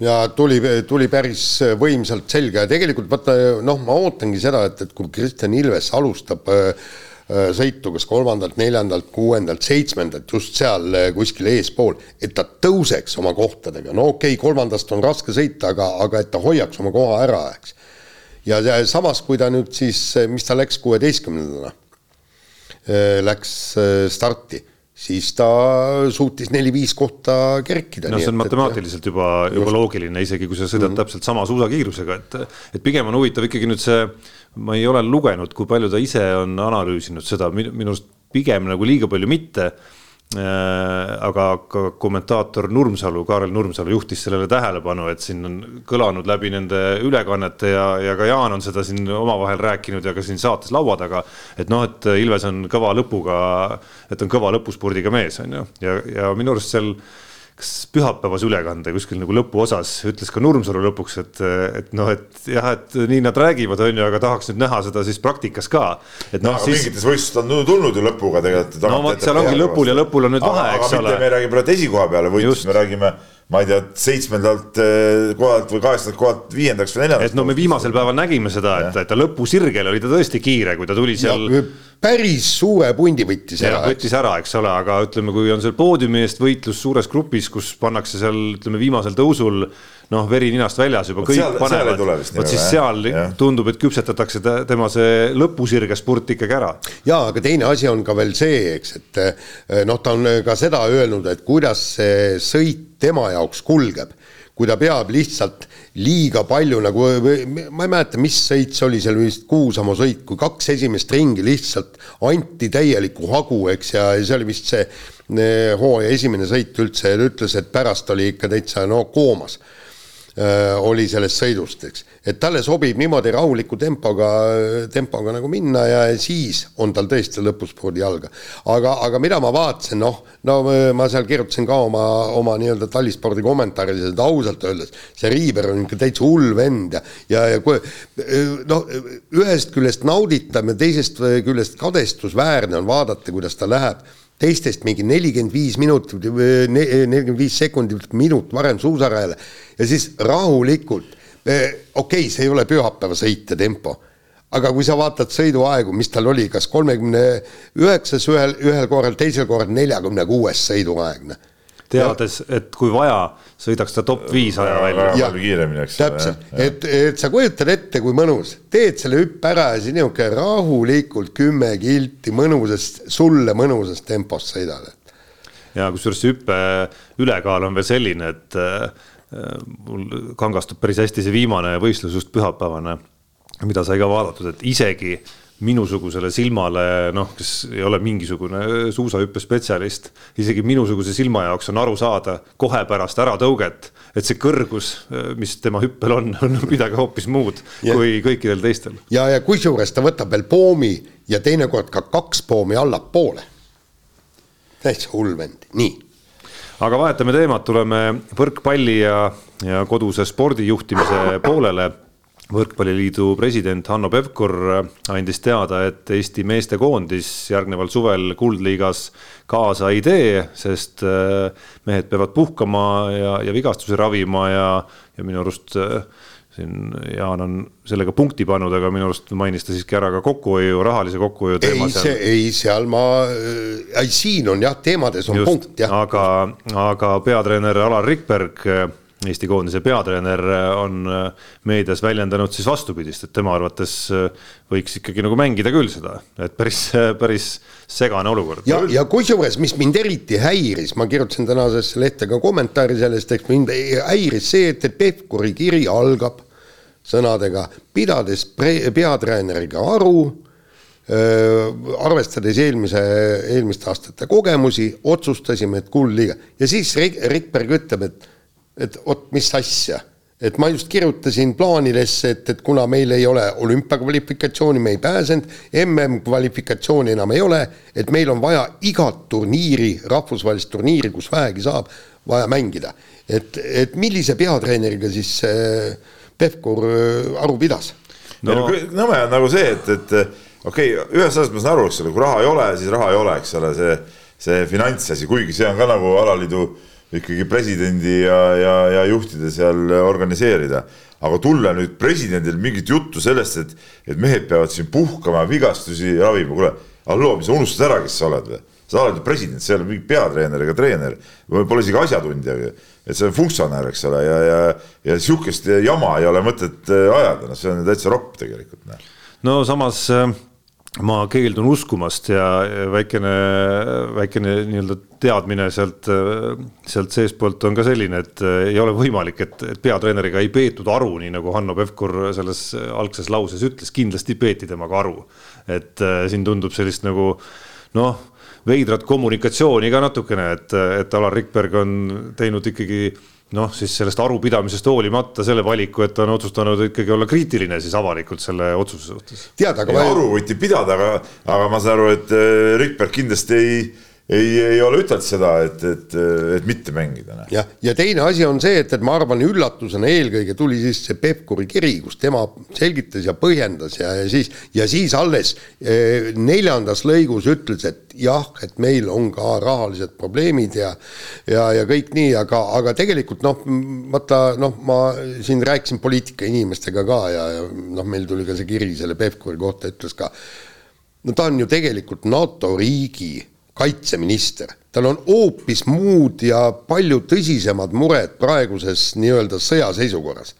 Ja tuli, tuli päris võimsalt selga ja tegelikult vaata noh, ma ootangi seda, et, et kui Kristjan Ilves alustab äh, äh, sõitu kas kolmandalt, neljandalt, kuuendalt, seitsmendalt, just seal äh, kuskil eespool, et ta tõuseks oma kohtadega, no okei okay,, kolmandast on raske sõita, aga, aga et ta hoiaks oma koha ära, eks. ja samas, kui ta nüüd siis, mis ta läks kuueteistkümnendana Äh, läks äh, starti, siis ta suutis neli-viis kohta kerkida. no see on matemaatiliselt juba, juba loogiline, isegi kui sa sõidad mm -hmm. täpselt sama suusakiirusega, et, et pigem on huvitav ikkagi nüüd see, ma ei ole lugenud, kui palju ta ise on analüüsinud seda, minu arust pigem nagu liiga palju mitte Äh, aga ka kommentaator Nurmsalu, Kaarel Nurmsalu juhtis sellele tähelepanu, et siin on kõlanud läbi nende ülekannete ja, ja ka Jaan on seda siin omavahel rääkinud ja ka siin saates laua taga. et noh, et Ilves on kõva lõpuga, et on kõva lõpuspordiga mees, on ju, ja, ja minu arust seal kas pühapäevase ülekande kuskil nagu lõpuosas ütles ka Nurmsalu lõpuks, et, et noh, et jah, et nii nad räägivad, on ju, aga tahaks nüüd näha seda siis praktikas ka. et noh no,, siis. mingites võistlustes on tulnud ju lõpuga tegelikult. no vot, seal ongi lõpul ja lõpul on nüüd vahe, eks ole. me ei räägi praegu esikoha peale võitlust, me räägime ma ei tea, seitsmendalt eh, kohalt või kaheksandalt kohalt viiendaks või neljandaks. et no me viimasel päeval nägime seda, et, et ta lõpusirgel oli ta tõesti kiire, kui ta tuli seal. päris suure pundi võttis ära. võttis ära, eks ole, aga ütleme, kui on seal poodiumi eest võitlus suures grupis, kus pannakse seal ütleme viimasel tõusul noh, veri ninast väljas juba kõik seal, panevad, vot siis seal ja. tundub, et küpsetatakse tema see lõpusirge spurt ikkagi ära. ja aga teine asi on ka veel see, eks, et eh, noh, ta on ka seda öelnud, et kuidas see sõit tema jaoks kulgeb kui ta peab lihtsalt liiga palju nagu, ma ei mäleta, mis sõit see oli, seal vist Kuusamoo sõit, kui kaks esimest ringi lihtsalt anti täielikku hagu, eks, ja see oli vist see eh, hooaja esimene sõit üldse ja ta ütles, et pärast oli ikka täitsa no koomas oli sellest sõidust, eks. et talle sobib niimoodi rahuliku tempoga, tempoga nagu minna ja siis on tal tõesti lõpuspordi jalga. aga, aga mida ma vaatasin, noh, no ma seal kirjutasin ka oma, oma nii-öelda talispordi kommentaaris, et ausalt öeldes see Riiber on ikka täitsa hull vend ja, ja, ja kui noh, ühest küljest nauditav ja teisest küljest kadestusväärne on vaadata, kuidas ta läheb teistest mingi nelikümmend viis minutit, nelikümmend viis sekundit, minut varem suusarajale ja siis rahulikult okei okay,, see ei ole pühapäevasõitja tempo aga kui sa vaatad sõiduaegu, mis tal oli, kas kolmekümne üheksas ühel, ühel korral, teisel korral neljakümne kuues sõiduaeg, noh teades, et kui vaja, sõidaks ta top viis aja välja. palju kiiremini, eks. täpselt, et, et sa kujutad ette, kui mõnus, teed selle hüppe ära ja siis niisugune rahulikult kümme kilti mõnusas, sulle mõnusas tempos sõidad. ja kusjuures see hüppe ülekaal on veel selline, et äh, mul kangastub päris hästi see viimane võistlus just pühapäevane mida sai ka vaadatud, et isegi minusugusele silmale, noh, kes ei ole mingisugune suusahüppespetsialist, isegi minusuguse silma jaoks on aru saada kohe pärast äratõuget, et see kõrgus, mis tema hüppel on, on midagi hoopis muud ja. kui kõikidel teistel. ja, ja kusjuures ta võtab veel poomi ja teinekord ka kaks poomi allapoole. täitsa hull vend, nii. aga vahetame teemat, tuleme võrkpalli ja, ja koduse spordijuhtimise poolele võrkpalliliidu president Hanno Pevkur andis teada, et Eesti meestekoondis järgneval suvel Kuldliigas kaasa ei tee, sest äh, mehed peavad puhkama ja, ja vigastusi ravima ja, ja minu arust äh, siin Jaan on sellega punkti pannud, aga minu arust mainis ta siiski ära ka kokkuhoiu, rahalise kokkuhoiu teema. ei, see, ei seal ma, äh, ei siin on jah, teemades on Just, punkt jah. aga, aga peatreener Alar Rikberg Eesti koondise peatreener on äh, meedias väljendanud siis vastupidist, et tema arvates äh, võiks ikkagi nagu mängida küll seda, et päris, päris segane olukord. ja, ja kusjuures, mis mind eriti häiris, ma kirjutasin tänasesse lehte ka kommentaari sellest, et mind häiris see, et, et Pevkuri kiri algab sõnadega, pidades peatreeneriga aru äh, arvestades eelmise, eelmiste aastate kogemusi, otsustasime, et kuldliiga ja siis Rik, Rikberg ütleb, et et vot mis asja, et ma just kirjutasin plaanidesse, et, et kuna meil ei ole olümpiakvalifikatsiooni, me ei pääsenud, MM-kvalifikatsiooni enam ei ole, et meil on vaja igat turniiri, rahvusvahelist turniiri, kus vähegi saab, vaja mängida. et, et millise peatreeneriga siis äh, Pevkur äh, aru pidas? no nõme on nagu see, et, et okei okay,, ühest asjast ma saan aru, eks ole, kui raha ei ole, siis raha ei ole, eks ole, see, see finantsasi, kuigi see on ka nagu alaliidu äh, ikkagi presidendi ja, ja, ja juhtide seal organiseerida. aga tulla nüüd presidendil mingit juttu sellest, et, et mehed peavad siin puhkama, vigastusi ravima, kuule, halloo, mis sa unustad ära, kes sa oled või? sa oled ju president, sa ei ole mingi peatreener ega treener, pole isegi asjatundja, et see on funktsionär, eks ole, ja, ja, ja sihukest jama ei ole mõtet ajada, noh, see on täitsa ropp tegelikult. No samas äh ma keeldun uskumast ja väikene, väikene nii-öelda teadmine sealt, sealt seestpoolt on ka selline, et ei ole võimalik, et, et peatreeneriga ei peetud aru, nii nagu Hanno Pevkur selles algses lauses ütles, kindlasti peeti temaga aru. et äh, siin tundub sellist nagu noh, veidrat kommunikatsiooni ka natukene, et, et Alar Rikberg on teinud ikkagi noh, siis sellest arupidamisest hoolimata selle valiku, et ta on otsustanud ikkagi olla kriitiline siis avalikult selle otsuse suhtes. tead, aga ma... aru võiti pidada, aga, aga ma saan aru, et äh, Rikberg kindlasti ei ei, ei ole ütelnud seda, et, et, et mitte mängida. Jah, ja teine asi on see, et, et ma arvan, üllatusena eelkõige tuli siis see Pevkuri kiri, kus tema selgitas ja põhjendas ja, ja siis, ja siis alles eh, neljandas lõigus ütles, et jah, et meil on ka rahalised probleemid ja ja, ja kõik nii, aga, aga tegelikult noh, vaata noh, ma siin rääkisin poliitikainimestega ka ja, ja noh, meil tuli ka see kiri selle Pevkuri kohta, ütles ka no ta on ju tegelikult NATO riigi kaitseminister, tal on hoopis muud ja palju tõsisemad mured praeguses nii-öelda sõjaseisukorras.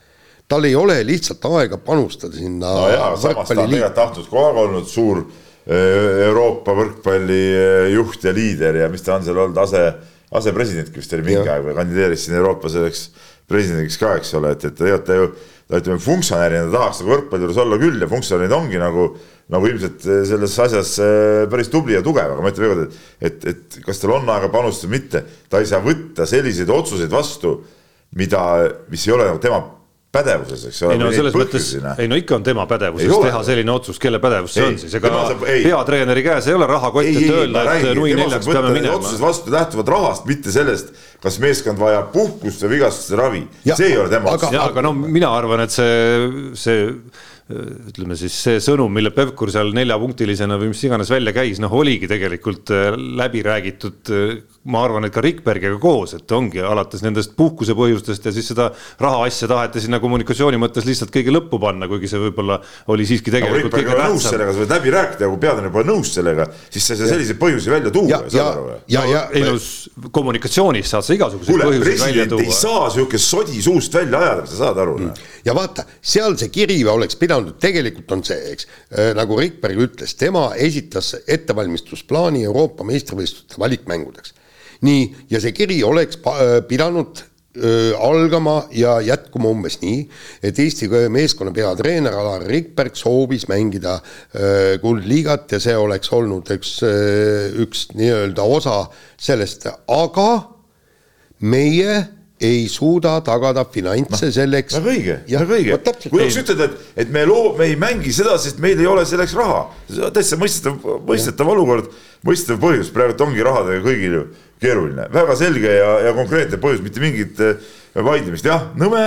tal ei ole lihtsalt aega panustada sinna no jaa, samas ta on tegelikult tahtnud kogu aeg olnud suur eh, Euroopa võrkpallijuht ja liider ja mis ta on seal olnud, ase, asepresidentki vist oli mingi aeg või kandideeris siin Euroopa selleks presidendiks ka, eks ole, et, et tegelikult ta ju, ta ütleme, funktsionäärina tahaks nagu võrkpalli juures olla küll ja funktsionäärid ongi nagu nagu ilmselt eh, selles asjas eh, päris tubli ja tugev, aga ma ütlen veel kord, et, et, et kas tal on aega panustada või mitte, ta ei saa võtta selliseid otsuseid vastu, mida, mis ei ole nagu tema pädevuses, eks ole. ei no selles mõttes, ei no ikka on tema pädevuses teha selline otsus, kelle pädevus see ei, on siis, ega saab, peatreeneri käes ei ole rahakott, et öelda, et nui neljaks peame minema. otsused vastu lähtuvad rahast, mitte sellest, kas meeskond vajab puhkust või vigastuste ravi, see ei ole tema otsus. aga no mina arvan, et see, see ütleme siis see sõnum, mille Pevkur seal neljapunktilisena või mis iganes välja käis, noh, oligi tegelikult äh, läbi räägitud äh, ma arvan, et ka Rikbergiga koos, et ongi alates nendest puhkuse põhjustest ja siis seda rahaasja taheti sinna kommunikatsiooni mõttes lihtsalt kõige lõppu panna, kuigi see võib-olla oli siiski tegelikult kõige tähtsam. sellega, sa võid läbi rääkida, kui peatreener pole nõus sellega, siis sa ei saa selliseid põhjusi välja tuua. ja, ja, ja, ja, ei no kommunikatsioonis saad sa igasuguseid põhjuseid välja tuua. ei saa sihukest sodi suust välja ajada, sa saad aru mm.. ja vaata, seal see kiri oleks pidanud, tegelikult on see, eks, äh, nagu Rikberg ütles, tema esitas ettevalmistusplaani Euroopa meistrivõistluste valikmängudeks nii, ja see kiri oleks pidanud öö, algama ja jätkuma umbes nii, et Eesti meeskonna peatreener Alar Rikberg soovis mängida kuldliigat ja see oleks olnud üks, üks nii-öelda osa sellest, aga meie ei suuda tagada finantse no, selleks. väga õige, väga õige. kuidas ütelda, et, et me loo-, me ei mängi seda, sest meil ei ole selleks raha. täitsa mõistetav, mõistetav olukord, mõistetav põhjus, praegu ongi rahadega kõigil ju keeruline, väga selge ja, ja konkreetne põhjus, mitte mingit äh, vaidlemist, jah, nõme,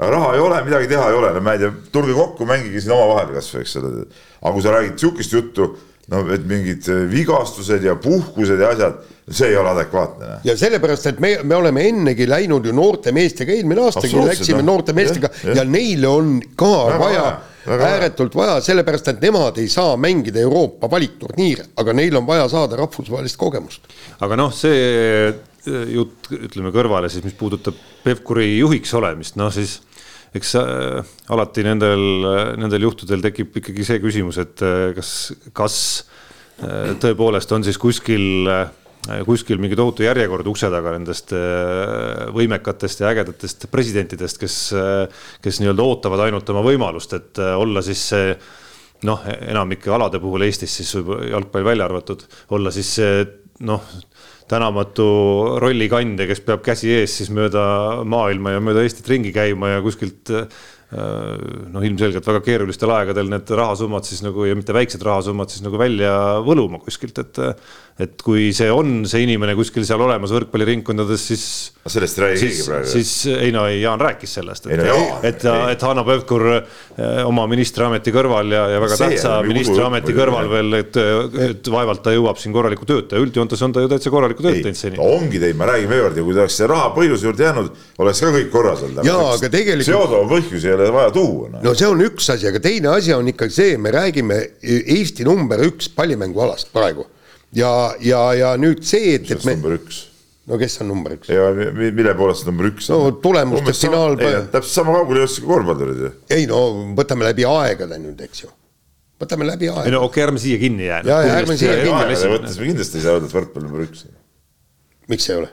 raha ei ole, midagi teha ei ole, no ma ei tea, tulge kokku, mängige siin omavahel kasvõi, eks ole. aga kui sa räägid sihukest juttu, no et mingid äh, vigastused ja puhkused ja asjad, see ei ole adekvaatne. ja sellepärast, et me, me oleme ennegi läinud ju noorte meestega, eelmine aastagi läksime no. noorte meestega ja, ja. ja neil on ka Väga vaja, vaja ääretult vaja, sellepärast et nemad ei saa mängida Euroopa valikturniire, aga neil on vaja saada rahvusvahelist kogemust. aga noh, see äh, jutt, ütleme kõrvale siis, mis puudutab Pevkuri juhiks olemist, noh siis eks äh, alati nendel, nendel juhtudel tekib ikkagi see küsimus, et äh, kas, kas äh, tõepoolest on siis kuskil äh, kuskil mingi tohutu järjekord ukse taga nendest äh, võimekatest ja ägedatest presidentidest, kes, äh, kes nii-öelda ootavad ainult oma võimalust, et äh, olla siis see noh, enamike alade puhul Eestis siis jalgpall välja arvatud, olla siis see noh, tänamatu rollikandja, kes peab käsi ees siis mööda maailma ja mööda Eestit ringi käima ja kuskilt noh, ilmselgelt väga keerulistel aegadel need rahasummad siis nagu ja mitte väiksed rahasummad siis nagu välja võluma kuskilt, et et kui see on see inimene kuskil seal olemas võrkpalliringkondades, siis. sellest ei räägi keegi praegu. siis ei no Jaan rääkis sellest, et, et, et Hanno Pevkur eh, oma ministriameti kõrval ja, ja väga see tähtsa ministriameti kõrval veel, et, et vaevalt ta jõuab siin korralikku tööd teha, üldjoontes on ta ju täitsa korralikku tööd teinud seni. no ongi teinud, ma räägin veel kord ja kui ta oleks see raha põhjuse juurde jäänud, oleks ka kõik korras olnud. jaa, aga tegelikult. seoduva põhjusi ei ole vaja tuua no.. no see on üks asi, aga teine asi on ikkagi see, me räägime Eesti number üks pallimängualast praegu ja, ja, ja nüüd see, et, et me. number üks no kes on number üks? ja mille poolest number üks on? no tulemuste finaal. täpselt sama kaugele jõudsid kui korvpallurid ju. ei no võtame läbi aegade nüüd, eks ju. võtame läbi aegade. ei no okei okay,, ärme siia kinni jää. ja, ja ärme siia kinni jää. mõttes me kindlasti ei saa öelda, et võrkpall number üks. miks ei ole?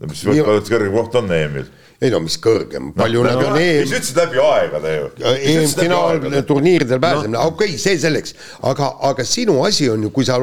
no mis võrkpalli kõrgem koht on EM-il ei no mis kõrgem, palju no, nad on EM. mis ütlesid läbi aegade ju. EM-finaalturniiridel pääsemine no., okei okay,, see selleks, aga, aga sinu asi on ju, kui sa,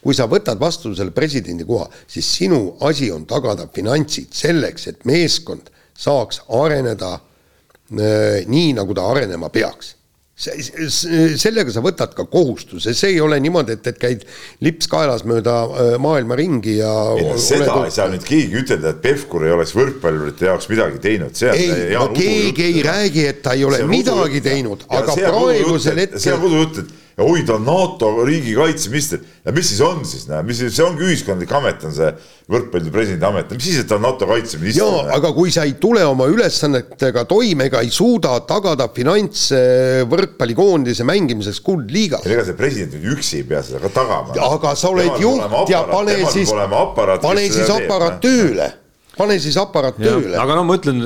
kui sa võtad vastu selle presidendi koha, siis sinu asi on tagada finantsid selleks, et meeskond saaks areneda äh, nii, nagu ta arenema peaks sellega sa võtad ka kohustuse, see ei ole niimoodi, et, et käid lips kaelas mööda äh, maailma ringi ja. seda oled... ei saa nüüd keegi ütelda, et Pevkur ei oleks võrkpallurite jaoks midagi teinud. ei, no keegi ei räägi, et ta ei ole midagi teinud, aga praegusel hetkel. see on udujutt, et ja oi, ta on NATO riigikaitseminister ja mis siis on siis, näe, mis siis, see ongi ühiskondlik amet, on see võrkpalli presidendi amet, mis siis, et ta on NATO kaitseminister. jaa, aga kui sa ei tule oma ülesannetega toime ega ei suuda tagada finantse võrkpallikoondise mängimiseks kuldliigas. ega see president nüüd üksi ei pea seda ka tagama. aga sa oled juht ja pane siis, pane siis aparaat tööle, pane siis aparaat tööle. aga no ma ütlen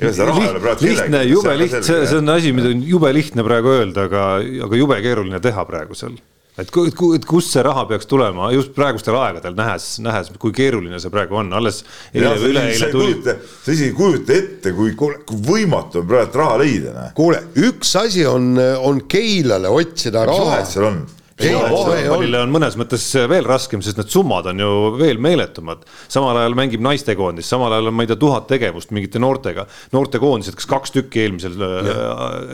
lihtne, jube lihtne, see, see on asi, mida on jube lihtne praegu öelda, aga, aga jube keeruline teha praegu seal. et, et kust see raha peaks tulema just praegustel aegadel, nähes, nähes, kui keeruline see praegu on, alles eile või üleeile tuli. sa isegi ei kujuta ette, kui, kui võimatu on praegu raha leida. kuule, üks asi on, on Keilale otsida raha. mis vahet seal on? Jalgpallile on mõnes mõttes veel raskem, sest need summad on ju veel meeletumad. samal ajal mängib naistekoondis, samal ajal on, ma ei tea, tuhat tegevust mingite noortega. noortekoondised, kas kaks tükki eelmisel, äh,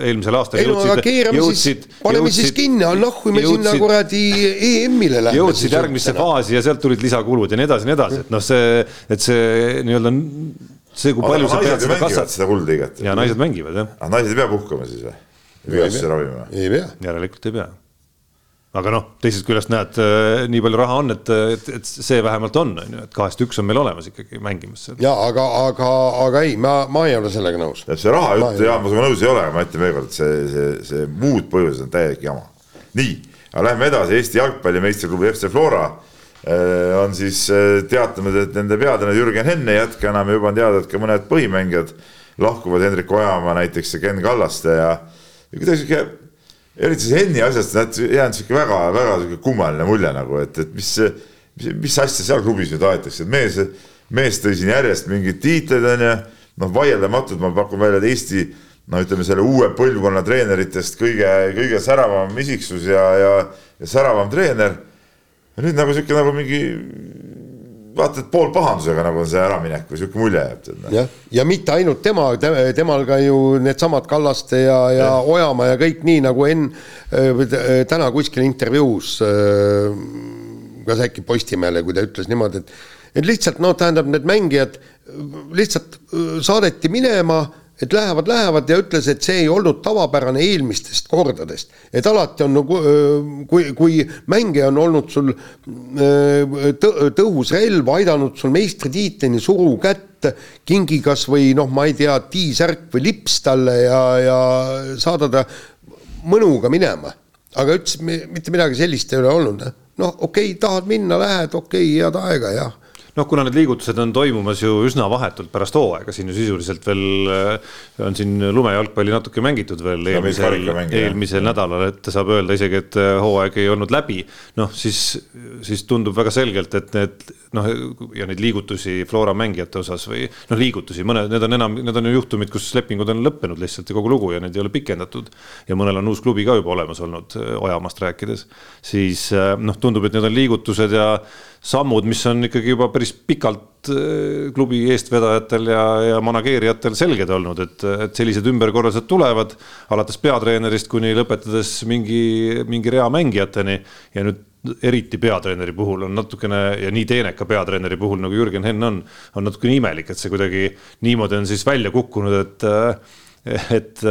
eelmisel aastal. ei aga jõudsid, siis, paneme jõudsid, siis kinni, nahku me sinna kuradi EM-ile lähme. jõudsid järgmisse faasi ja sealt tulid lisakulud ja nii edasi, nii edasi, et noh, see, et see nii-öelda see, kui palju sa pead seda kassat. seda kuldliiget. ja naised mängivad jah. ah naised ei pea puhkama siis või? vigastusi ravima? ei pea. järelikult ei pea aga noh, teisest küljest näed, nii palju raha on, et, et, et see vähemalt on, on ju, et kahest üks on meil olemas ikkagi mängimas. ja aga, aga, aga ei, ma, ma ei ole sellega nõus. see raha jutt, jaa, ma sinuga nõus ei ole, aga ma ütlen veelkord, et see, see, see muud põhjused on täielik jama. nii, aga lähme edasi, Eesti jalgpalli meistriklubi FC Flora on siis teatanud, et nende peatreener Jürgen Henn ei jätka enam ja juba on teada, et ka mõned põhimängijad lahkuvad, Hendrik Ojamaa näiteks ja Ken Kallaste ja, ja kuidagi sihuke eriti see Henni asjast näed, jäänud sihuke väga-väga sihuke kummaline mulje nagu, et, et mis, mis, mis asja seal klubis nüüd aetakse, et mees, mees tõi siin järjest mingeid tiitleid onju, noh vaieldamatult ma pakun välja, et Eesti no ütleme, selle uue põlvkonna treeneritest kõige, kõige säravam isiksus ja, ja, ja säravam treener. nüüd nagu sihuke nagu mingi vaata, et pool pahandusega nagu on see äraminek või sihuke mulje jääb. Noh. jah, ja mitte ainult tema, temal ka ju needsamad Kallaste ja, ja, ja Ojamaa ja kõik nii nagu Enn täna kuskil intervjuus kas äkki Postimehele, kui ta ütles niimoodi, et et lihtsalt noh, tähendab need mängijad lihtsalt saadeti minema et lähevad, lähevad ja ütles, et see ei olnud tavapärane eelmistest kordadest. et alati on nagu, kui, kui mängija on olnud sul tõhus relv, aidanud sul meistritiitlini, suru kätt, kingi kas või noh, ma ei tea, T-särk või lips talle ja, ja saada ta mõnuga minema. aga ütles, mitte midagi sellist ei ole olnud. noh, okei okay,, tahad minna, lähed, okei okay,, head aega, jah noh, kuna need liigutused on toimumas ju üsna vahetult pärast hooaega, siin ju sisuliselt veel äh, on siin lumejalgpalli natuke mängitud veel eelmisel, eelmisel nädalal, et saab öelda isegi, et äh, hooaeg ei olnud läbi. noh, siis, siis tundub väga selgelt, et need noh, ja neid liigutusi Flora mängijate osas või noh, liigutusi, mõned, need on enam, need on ju juhtumid, kus lepingud on lõppenud lihtsalt ja kogu lugu ja neid ei ole pikendatud. ja mõnel on uus klubi ka juba olemas olnud, äh, Ojamaast rääkides, siis noh, tundub, et need on liigutused ja sammud, mis on ikkagi juba päris pikalt äh, klubi eestvedajatel ja, ja manageerijatel selged olnud, et, et sellised ümberkorraldused tulevad alates peatreenerist kuni lõpetades mingi, mingi rea mängijateni. Ja nüüd eriti peatreeneri puhul on natukene ja nii teeneka peatreeneri puhul nagu Jürgen Henn on, on natukene imelik, et see kuidagi niimoodi on siis välja kukkunud, et äh, et,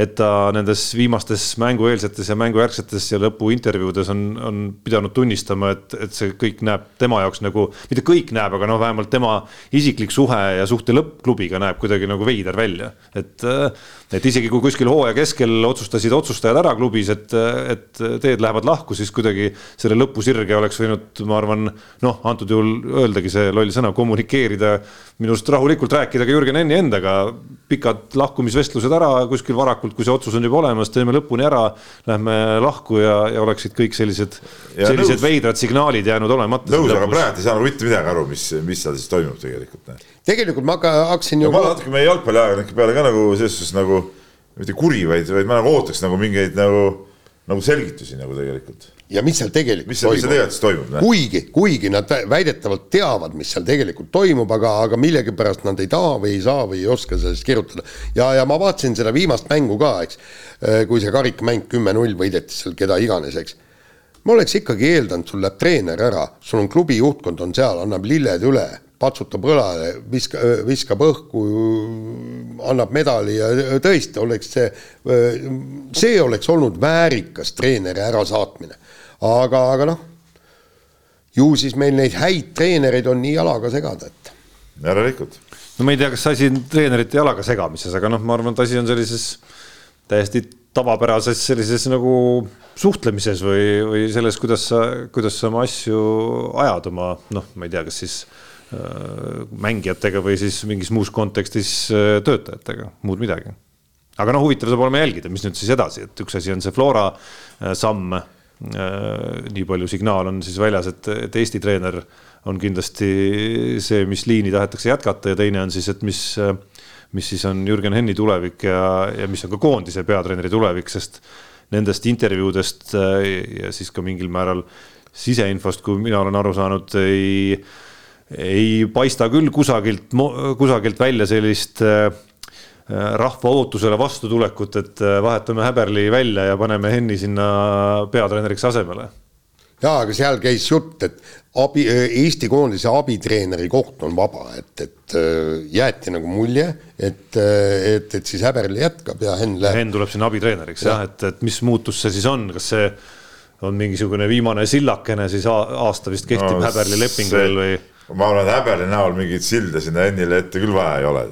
et ta nendes viimastes mängueelsetes ja mängujärgsetes ja lõpuintervjuudes on, on pidanud tunnistama, et, et see kõik näeb tema jaoks nagu, mitte kõik näeb, aga noh, vähemalt tema isiklik suhe ja suhte lõpp klubiga näeb kuidagi nagu veider välja, et et isegi kui kuskil hooaja keskel otsustasid otsustajad ära klubis, et, et teed lähevad lahku, siis kuidagi selle lõpusirge oleks võinud, ma arvan, noh, antud juhul öeldagi see loll sõna, kommunikeerida, minu arust rahulikult rääkida ka Jürgen Enni endaga, pikad lahkumisvestlused ära kuskil varakult, kui see otsus on juba olemas, teeme lõpuni ära, lähme lahku ja, ja oleksid kõik sellised, sellised nõus. veidrad signaalid jäänud olemata. nõus, aga praegu ei saanud mitte midagi aru, mis, mis seal siis toimub tegelikult tegelikult ma hakkasin ju. ma olen natuke meie jalgpalliajakirjanike peale ka nagu selles suhtes nagu mitte kuri, vaid, vaid ma nagu ootaks nagu mingeid nagu, nagu selgitusi nagu tegelikult. ja mis seal tegelikult mis, toimub. mis seal tegelikult toimub? kuigi, kuigi nad väidetavalt teavad, mis seal tegelikult toimub, aga, aga millegipärast nad ei taha või ei saa või ei oska sellest kirjutada. ja, ja ma vaatasin seda viimast mängu ka, eks, kui see karikamäng kümme-null võideti seal keda iganes, eks ma oleks ikkagi eeldanud, sul läheb treener ära, sul on klubi juhtkond on seal, annab lilled üle patsutab õlale, viska, viskab õhku, annab medali ja tõesti oleks see, see oleks olnud väärikas treeneri ärasaatmine. aga, aga noh, ju siis meil neid häid treenereid on nii jalaga segada, et. järelikult. no ma ei tea, kas asi on treenerite jalaga segamises, aga noh, ma arvan, et asi on sellises täiesti tavapärases sellises nagu suhtlemises või, või selles, kuidas sa, kuidas sa oma asju ajad oma noh, ma ei tea, kas siis Äh, mängijatega või siis mingis muus kontekstis äh, töötajatega, muud midagi. aga noh, huvitav saab olema jälgida, mis nüüd siis edasi, et üks asi on see Flora äh, samm. nii palju signaal on siis väljas, et, et Eesti treener on kindlasti see, mis liini tahetakse jätkata ja teine on siis, et mis, mis siis on Jürgen Henni tulevik ja, ja mis on ka koondise peatreeneri tulevik, sest nendest intervjuudest ja siis ka mingil määral siseinfost, kui mina olen aru saanud, ei ei paista küll kusagilt, kusagilt välja sellist äh, rahva ootusele vastutulekut, et äh, vahetame Häberli välja ja paneme Henni sinna peatreeneriks asemele. jaa, aga seal käis jutt, et abi, Eesti koondise abitreeneri koht on vaba, et, et äh, jäeti nagu mulje, et, et, et siis Häberli jätkab ja Henn läheb. Henn tuleb sinna abitreeneriks ja. jah, et, et mis muutus see siis on, kas see on mingisugune viimane sillakene, siis aasta vist kehtib no, Häberli lepingul või? Ma arvan, et Häberli näol mingeid silda sinna Ennile ette küll vaja ei ole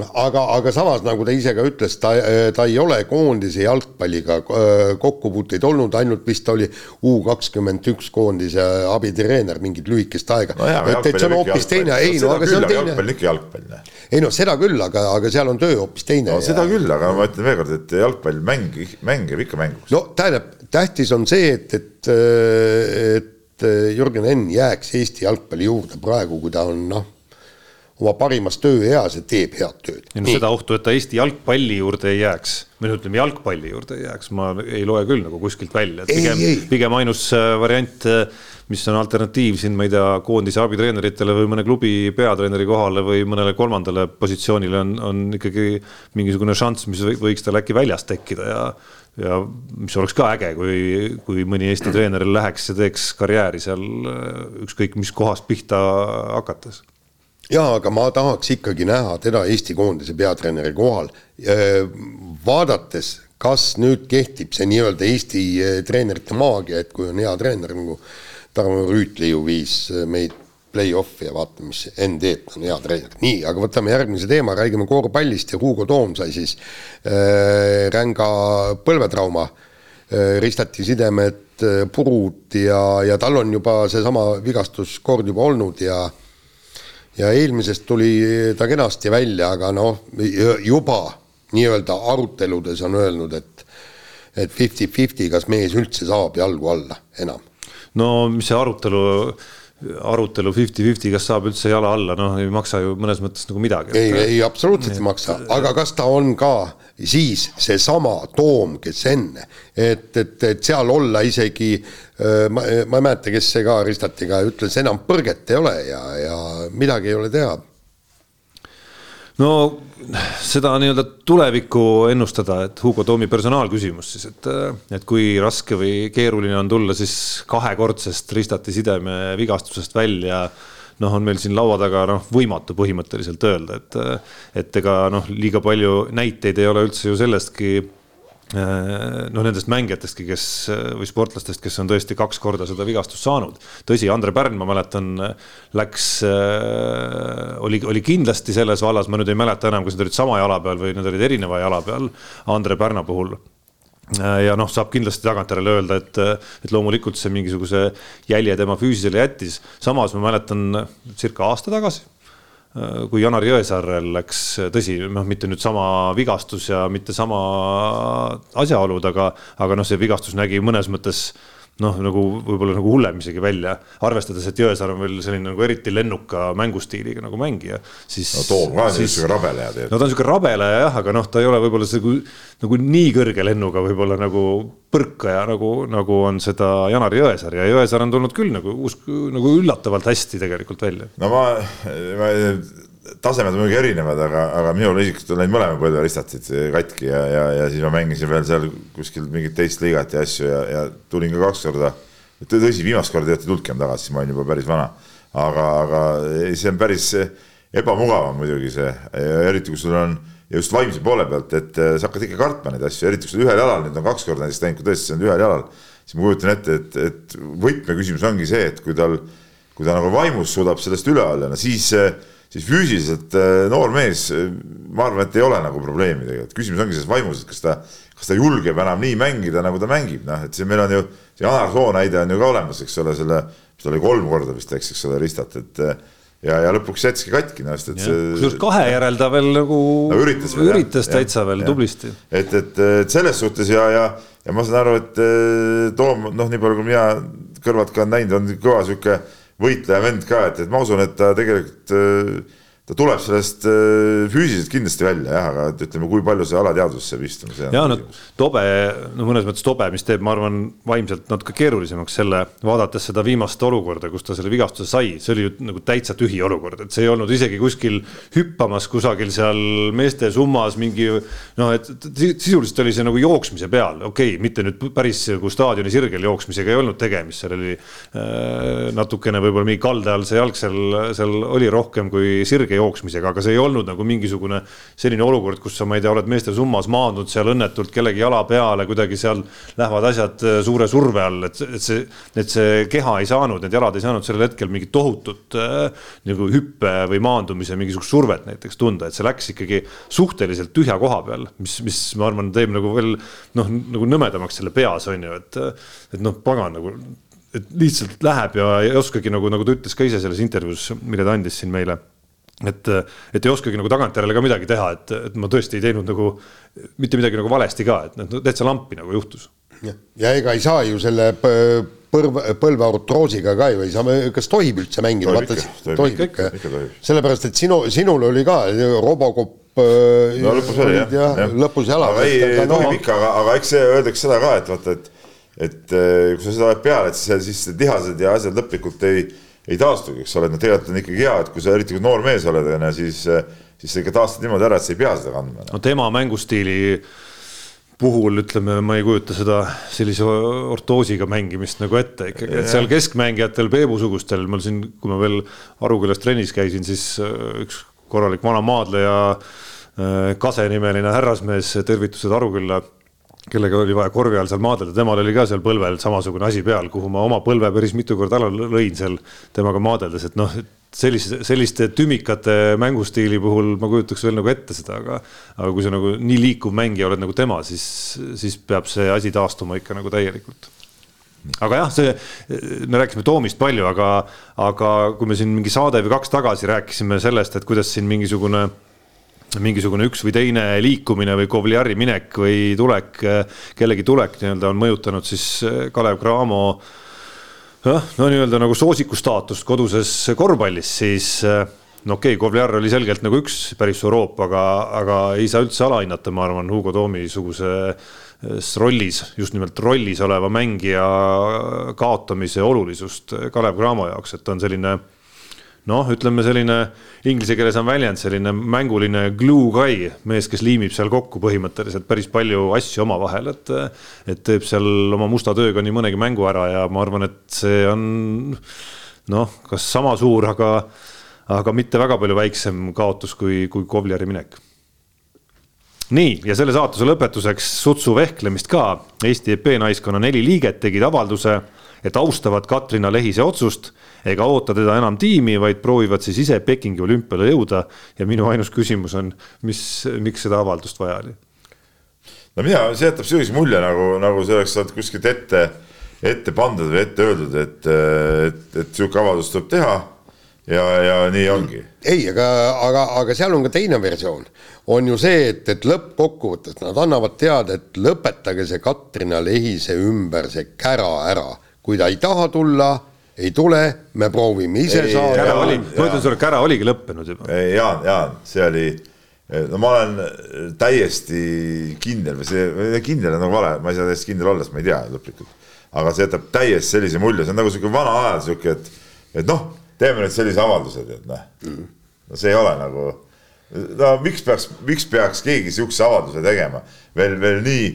aga, aga samas nagu ta ise ka ütles, ta, ta ei ole koondise jalgpalliga äh, kokkupuuteid olnud, ainult vist oli U kakskümmend üks koondise abitreener mingit lühikest aega no. et, et see on hoopis teine, ei no aga see on teine. jalgpall on ikka jalgpall. ei noh, seda küll, aga, aga seal on töö hoopis teine. no ja... seda küll, aga ma ütlen veelkord, et jalgpall mäng, mäng jääb ikka mänguks. no tähendab, tähtis on see, et, et, et Jürgen Enn jääks Eesti jalgpalli juurde praegu, kui ta on noh oma parimas tööeas ja teeb head tööd. ja no seda ohtu, et ta Eesti jalgpalli juurde ei jääks, või no ütleme, jalgpalli juurde ei jääks, ma ei loe küll nagu kuskilt välja, et pigem, pigem ainus äh, variant, äh, mis on alternatiiv siin, ma ei tea, koondise abitreeneritele või mõne klubi peatreeneri kohale või mõnele kolmandale positsioonile on, on ikkagi mingisugune šanss, mis võiks tal äkki väljas tekkida ja ja mis oleks ka äge, kui, kui mõni Eesti treener läheks ja teeks karjääri seal äh, ükskõik mis kohast pihta hakates jaa, aga ma tahaks ikkagi näha teda Eesti koondise peatreeneri kohal. vaadates, kas nüüd kehtib see nii-öelda Eesti eh, treenerite maagia, et kui on hea treener nagu Tarmo Rüütli ju viis eh, meid play-off'i ja vaatame, mis Enn teeb, ta on hea treener. nii, aga võtame järgmise teema, räägime korvpallist ja Hugo Toom sai siis äh, ränga põlvetrauma äh,, ristati sidemed äh, purud ja, ja tal on juba seesama vigastus kord juba olnud ja ja eelmisest tuli ta kenasti välja, aga noh, juba nii-öelda aruteludes on öelnud, et et fifty-fifty, kas mees üldse saab jalgu alla enam. no mis see arutelu arutelu fifty-fifty, kas saab üldse jala alla, noh, ei maksa ju mõnes mõttes nagu midagi. ei, ei absoluutselt ei maksa, aga kas ta on ka siis seesama Toom, kes enne, et, et, et seal olla isegi ma, ma ei mäleta, kes see ka Ristatiga ütles, enam põrget ei ole ja, ja midagi ei ole teha no seda nii-öelda tulevikku ennustada, et Hugo Toomi personaalküsimus siis, et, et kui raske või keeruline on tulla siis kahekordsest ristati sideme vigastusest välja noh, on meil siin laua taga noh, võimatu põhimõtteliselt öelda, et, et ega noh, liiga palju näiteid ei ole üldse ju sellestki noh, nendest mängijatestki, kes või sportlastest, kes on tõesti kaks korda seda vigastust saanud. tõsi, Andre Pärn, ma mäletan, läks, oli, oli kindlasti selles vallas, ma nüüd ei mäleta enam, kas need olid sama jala peal või need olid erineva jala peal Andre Pärna puhul ja noh, saab kindlasti tagantjärele öelda, et, et loomulikult see mingisuguse jälje tema füüsisele jättis. samas ma mäletan circa aasta tagasi Äh, kui Janar Jõesaarel läks, tõsi, noh, mitte nüüd sama vigastus ja mitte sama asjaolud, aga, aga noh, see vigastus nägi mõnes mõttes noh, nagu võib-olla nagu hullem isegi välja, arvestades, et Jõesaar on veel selline nagu eriti lennuka mängustiiliga nagu mängija, siis. no Toom ka on niisugune rabeleja tegelikult. no ta on niisugune rabeleja jah, aga noh, ta ei ole võib-olla see nagu, nagu nii kõrge lennuga võib-olla nagu põrkaja, nagu, nagu on seda Janar Jõesaar ja Jõesaar on tulnud küll nagu uus, nagu üllatavalt hästi tegelikult välja. no ma, ma tasemed muidugi erinevad, aga, aga minul isiklikult on läinud mõlema põlve ristatid katki ja, ja, ja siis ma mängisin veel seal kuskil mingit teist liigat ja asju ja, ja tulin ka kaks korda. tõsi, viimast korda ei tulnudki enam tagasi, siis ma olin juba päris vana. aga, aga see on päris ebamugav on muidugi see, eriti kui sul on ja just vaimse poole pealt, et äh, sa hakkad ikka kartma neid asju, eriti kui sul ühel jalal, nüüd on kaks korda näiteks läinud, kui tõesti see on ühel jalal, siis ma kujutan ette, et, et võtmeküsimus ongi see, et kui tal, kui ta nagu vaimus suudab sellest üle olla, no siis äh, siis füüsiliselt äh, noor mees, äh, ma arvan, et ei ole nagu probleemi tegelikult, küsimus ongi selles vaimus, et kas ta, kas ta julgeb enam nii mängida, nagu ta mängib, noh, et see meil on ju, see Janar Soo näide on ju ka olemas, eks ole, selle, mis ta oli kolm korda vist läks, eks ole, ristat, et äh, ja, ja lõpuks jättiski katki, noh, sest et see. kusjuures kahe järel ta veel nagu no, üritas, veel, üritas jah, täitsa jah, veel jah. tublisti. et, et, et selles suhtes ja, ja, ja ma saan aru, et Toom, noh, nii palju kui mina kõrvalt ka olen näinud, on kõva sihuke võitleja vend ka, et, et ma usun, et ta tegelikult äh, ta tuleb sellest äh, füüsiliselt kindlasti välja jah, aga et ütleme, kui palju see alateadvusse see on. ja no tobe, no mõnes mõttes tobe, mis teeb, ma arvan, vaimselt natuke keerulisemaks selle, vaadates seda viimast olukorda, kus ta selle vigastuse sai, see oli ju nagu täitsa tühi olukord, et see ei olnud isegi kuskil hüppamas kusagil seal meeste summas mingi noh, et sisuliselt oli see nagu jooksmise peal, okei okay,, mitte nüüd päris nagu staadioni sirgel jooksmisega ei olnud tegemist, seal oli äh, natukene võib-olla mingi kalde all see jalg seal, seal oli rohkem kui sirge jooksmisega, aga see ei olnud nagu mingisugune selline olukord, kus sa, ma ei tea, oled meeste summas maandunud seal õnnetult kellegi jala peale, kuidagi seal lähevad asjad äh, suure surve all, et, et see, et see keha ei saanud, need jalad ei saanud sellel hetkel mingit tohutut äh, nagu hüppe või maandumise mingisugust survet näiteks tunda, et see läks ikkagi suhteliselt tühja koha peal, mis, mis ma arvan, teeb nagu veel noh, nagu nõmedamaks selle peas on ju, et, et noh, pagan nagu et lihtsalt läheb ja ei oskagi nagu, nagu ta ütles ka ise selles intervjuus, mille ta andis siin meile. Et, et ei oskagi nagu tagantjärele ka midagi teha, et, et ma tõesti ei teinud nagu mitte midagi nagu valesti ka, et noh, täitsa lampi nagu juhtus. ja ega ei saa ju selle põlv, põlveartroosiga ka ju ei saa, kas tohib üldse mängida? tohib ikka, tohib ikka, sellepärast, et sinu, sinul oli ka Robocop no lõpus oli jah, jah., lõpus jalas. aga ei, ei tohib no, ikka, aga, aga eks see öeldakse seda ka, et vaata, et et kui sa seda oled peal, et siis, siis lihased ja asjad lõplikult ei, ei taastugi, eks ole, noh, tegelikult on ikkagi hea, et kui sa eriti kui noor mees oled, onju, siis, siis sa ikka taastad niimoodi ära, et sa ei pea seda kandma. no tema mängustiili puhul ütleme, ma ei kujuta seda sellise ortoosiga mängimist nagu ette ikkagi, et seal keskmängijatel, Peebu-sugustel, mul siin, kui ma veel Arukülas trennis käisin, siis äh, üks korralik vana maadleja, äh, Kase nimeline härrasmees, tervitused Arukülla kellega oli vaja korvi all seal maadelda, temal oli ka seal põlvel samasugune asi peal, kuhu ma oma põlve päris mitu korda alla lõin seal temaga maadeldes, et noh, sellise, selliste tümikate mängustiili puhul ma kujutaks veel nagu ette seda, aga aga kui sa nagu nii liikuv mängija oled nagu tema, siis, siis peab see asi taastuma ikka nagu täielikult. Aga jah, see, me rääkisime Toomist palju, aga, aga kui me siin mingi saade või kaks tagasi rääkisime sellest, et kuidas siin mingisugune mingisugune üks või teine liikumine või Kovliari minek või tulek, kellegi tulek nii-öelda on mõjutanud siis eh, Kalev Cramo jah, no nii-öelda nagu soosiku staatust koduses korvpallis, siis eh, no okei okay,, Kovliar oli selgelt nagu üks päris suur hoop, aga, aga ei saa üldse alahinnata, ma arvan, Hugo Toomi suguse rollis, just nimelt rollis oleva mängija kaotamise olulisust Kalev Cramo jaoks, et ta on selline noh, ütleme selline inglise keeles on väljend selline mänguline glue guy, mees, kes liimib seal kokku põhimõtteliselt päris palju asju omavahel, et et teeb seal oma musta tööga nii mõnegi mängu ära ja ma arvan, et see on noh, kas sama suur, aga aga mitte väga palju väiksem kaotus kui, kui Kovliari minek nii, ja selle saatuse lõpetuseks sutsu vehklemist ka. Eesti EP naiskonna neli liiget tegid avalduse, et austavad Katrina Lehise otsust ega oota teda enam tiimi, vaid proovivad siis ise Pekingi olümpiale jõuda. ja minu ainus küsimus on, mis, miks seda avaldust vaja oli? no mina, see jätab sellise mulje nagu, nagu see oleks sealt kuskilt ette, ette pandud või ette öeldud, et, et, et sihuke avaldus tuleb teha ja, ja nii ongi. ei, aga, aga, aga seal on ka teine versioon. on ju see, et, et lõppkokkuvõttes nad annavad teada, et lõpetage see Katrina Lehise ümber see kära ära. Kui ta ei taha tulla ei tule, me proovime ise ei, saada. kära oli, ma ütlen sulle, kära oligi lõppenud juba. Jaan, Jaan, see oli, no ma olen täiesti kindel või see, kindel on nagu vale, ma ei saa täiesti kindel olla, sest ma ei tea lõplikult. aga see jätab täiesti sellise mulje, see on nagu sihuke vana ajal sihuke, et, et noh, teeme nüüd sellise avalduse, tead noh. Mm.. no see ei ole nagu, no miks peaks, miks peaks keegi sihukese avalduse tegema? Veel, veel nii,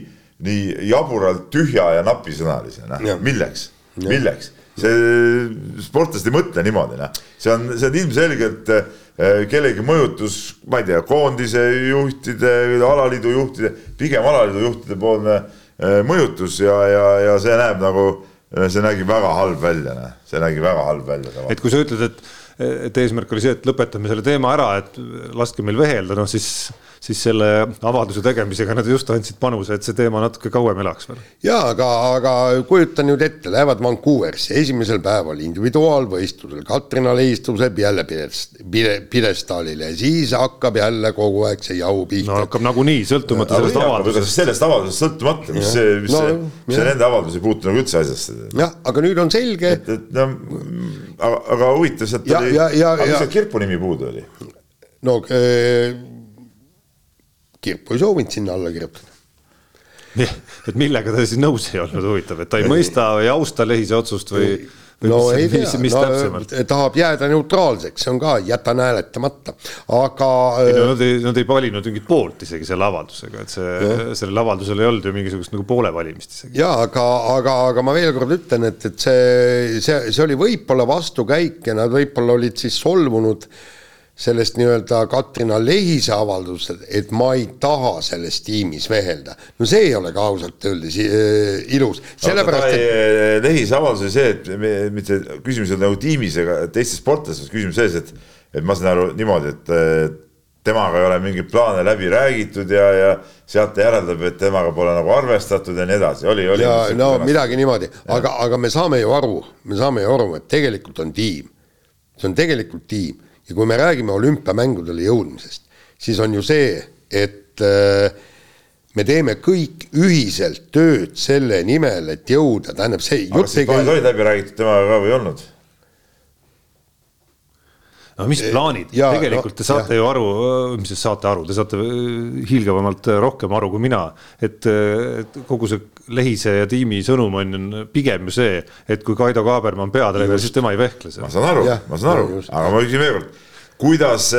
nii jaburalt tühja ja napisõnalise, noh milleks, milleks see sportlased ei mõtle niimoodi, noh. see on, see on ilmselgelt eh, kellegi mõjutus, ma ei tea, koondise juhtide, alaliidu juhtide, pigem alaliidu juhtide poolne eh, mõjutus ja, ja, ja see näeb nagu, see nägi väga halb välja, noh, see nägi väga halb välja. et kui sa ütled, et, et eesmärk oli see, et lõpetame selle teema ära, et laske meil vehelda, noh siis siis selle avalduse tegemisega nad just andsid panuse, et see teema natuke kauem elaks veel. ja aga, aga kujuta nüüd ette, lähevad Vancouverisse esimesel päeval individuaalvõistlusel, Katrinale istub jälle pidestaalile, siis hakkab jälle kogu aeg see jau pihta. no hakkab nagunii, sõltumata sellest avaldusest. sellest avaldusest sõltumata, mis see, mis no, see, mis see nende avaldus ei puutu nagu üldse asjasse. jah, aga nüüd on selge. et, et no, aga, aga huvitav, sealt oli, aga mis see Kirpu nimi puudu oli? no äh, Kirpu ei soovinud sinna alla kirjutada. et millega ta siis nõus ei olnud, huvitav, et ta ei, ei mõista või austa Lehise otsust või? no mis, ei tea, no, tahab jääda neutraalseks, see on ka, jätan hääletamata, aga. ei no nad ei, nad ei valinud mingit poolt isegi selle avaldusega, et see, sellel avaldusel ei olnud ju mingisugust nagu poole valimist isegi. ja aga, aga, aga ma veel kord ütlen, et, et see, see, see oli võib-olla vastukäik ja nad võib-olla olid siis solvunud sellest nii-öelda Katrina Lehise avaldusest, et ma ei taha selles tiimis vehelda. no see ei ole ka ausalt öeldes äh, ilus, sellepärast et et.... Lehise avaldus oli see, et me, mitte küsimus ei ole nagu tiimis ega teistes sportlastes, küsimus selles, et, et ma saan aru niimoodi, et temaga ei ole mingeid plaane läbi räägitud ja, ja sealt järeldab, et temaga pole nagu arvestatud ja nii edasi, oli, oli. ja no tänast. midagi niimoodi, aga, aga me saame ju aru, me saame ju aru, et tegelikult on tiim. see on tegelikult tiim ja kui me räägime olümpiamängudele jõudmisest, siis on ju see, et äh, me teeme kõik ühiselt tööd selle nimel, et jõuda, tähendab see. aga siis plaanid olid läbi räägitud temaga ka või ei olnud? No mis plaanid, tegelikult no, te saate ja. ju aru, mis te saate aru, te saate hiilgavamalt rohkem aru kui mina, et, et kogu see Lehise ja tiimi sõnum on pigem ju see, et kui Kaido Kaabermann peatreener, siis tema ei vehkle seal. ma saan aru, ma saan aru, aga ma küsin veel kord, kuidas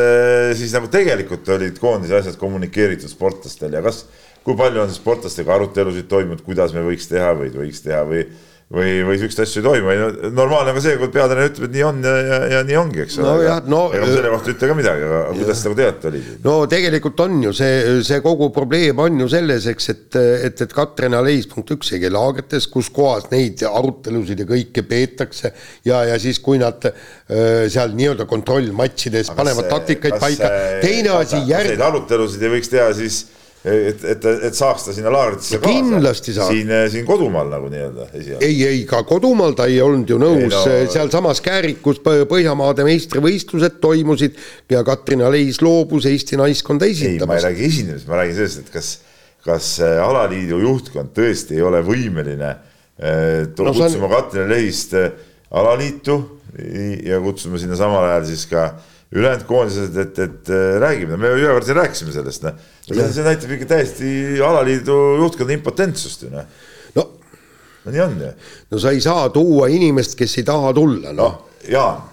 siis nagu tegelikult olid koondise asjad kommunikeeritud sportlastel ja kas, kui palju on sportlastega arutelusid toimunud, kuidas me võiks teha või võiks teha või või, või siukseid asju ei toimu, normaalne on ka see, kui peatreener ütleb, et nii on ja, ja, ja nii ongi, eks ole no,. No, ega ma selle kohta ei ütle ka midagi, aga kuidas te nagu teate oli? no tegelikult on ju see, see kogu probleem on ju selles, eks, et, et, et Katrin Aleis punkt üks ei käi laagrites, kus kohas neid arutelusid ja kõike peetakse ja, ja siis, kui nad äh, seal nii-öelda kontrollmatšides panevad taktikaid paika, teine asi järg-. Arutelusid ei võiks teha siis et, et, et saaks ta sinna laagritesse kaasa. kindlasti saab. siin, siin kodumaal nagu nii-öelda esialgu. ei, ei ka kodumaal ta ei olnud ju nõus no..., sealsamas Käärikus Põhjamaade meistrivõistlused toimusid ja Katrin Aleis loobus Eesti naiskonda esindamast. ei, ma ei räägi esinemisest, ma räägin sellest, et kas, kas äh, alaliidu juhtkond tõesti ei ole võimeline äh, no, kutsuma on... Katrin Aleist alaliitu ja kutsuma sinna samal ajal siis ka ülejäänud koondised, et, et, et räägime, me ühe kord siin rääkisime sellest, noh see näitab ikka täiesti alaliidu juhtkonna impotentsust ju noh. no, nii on ju. no sa ei saa tuua inimest, kes ei taha tulla noh no,. Jaan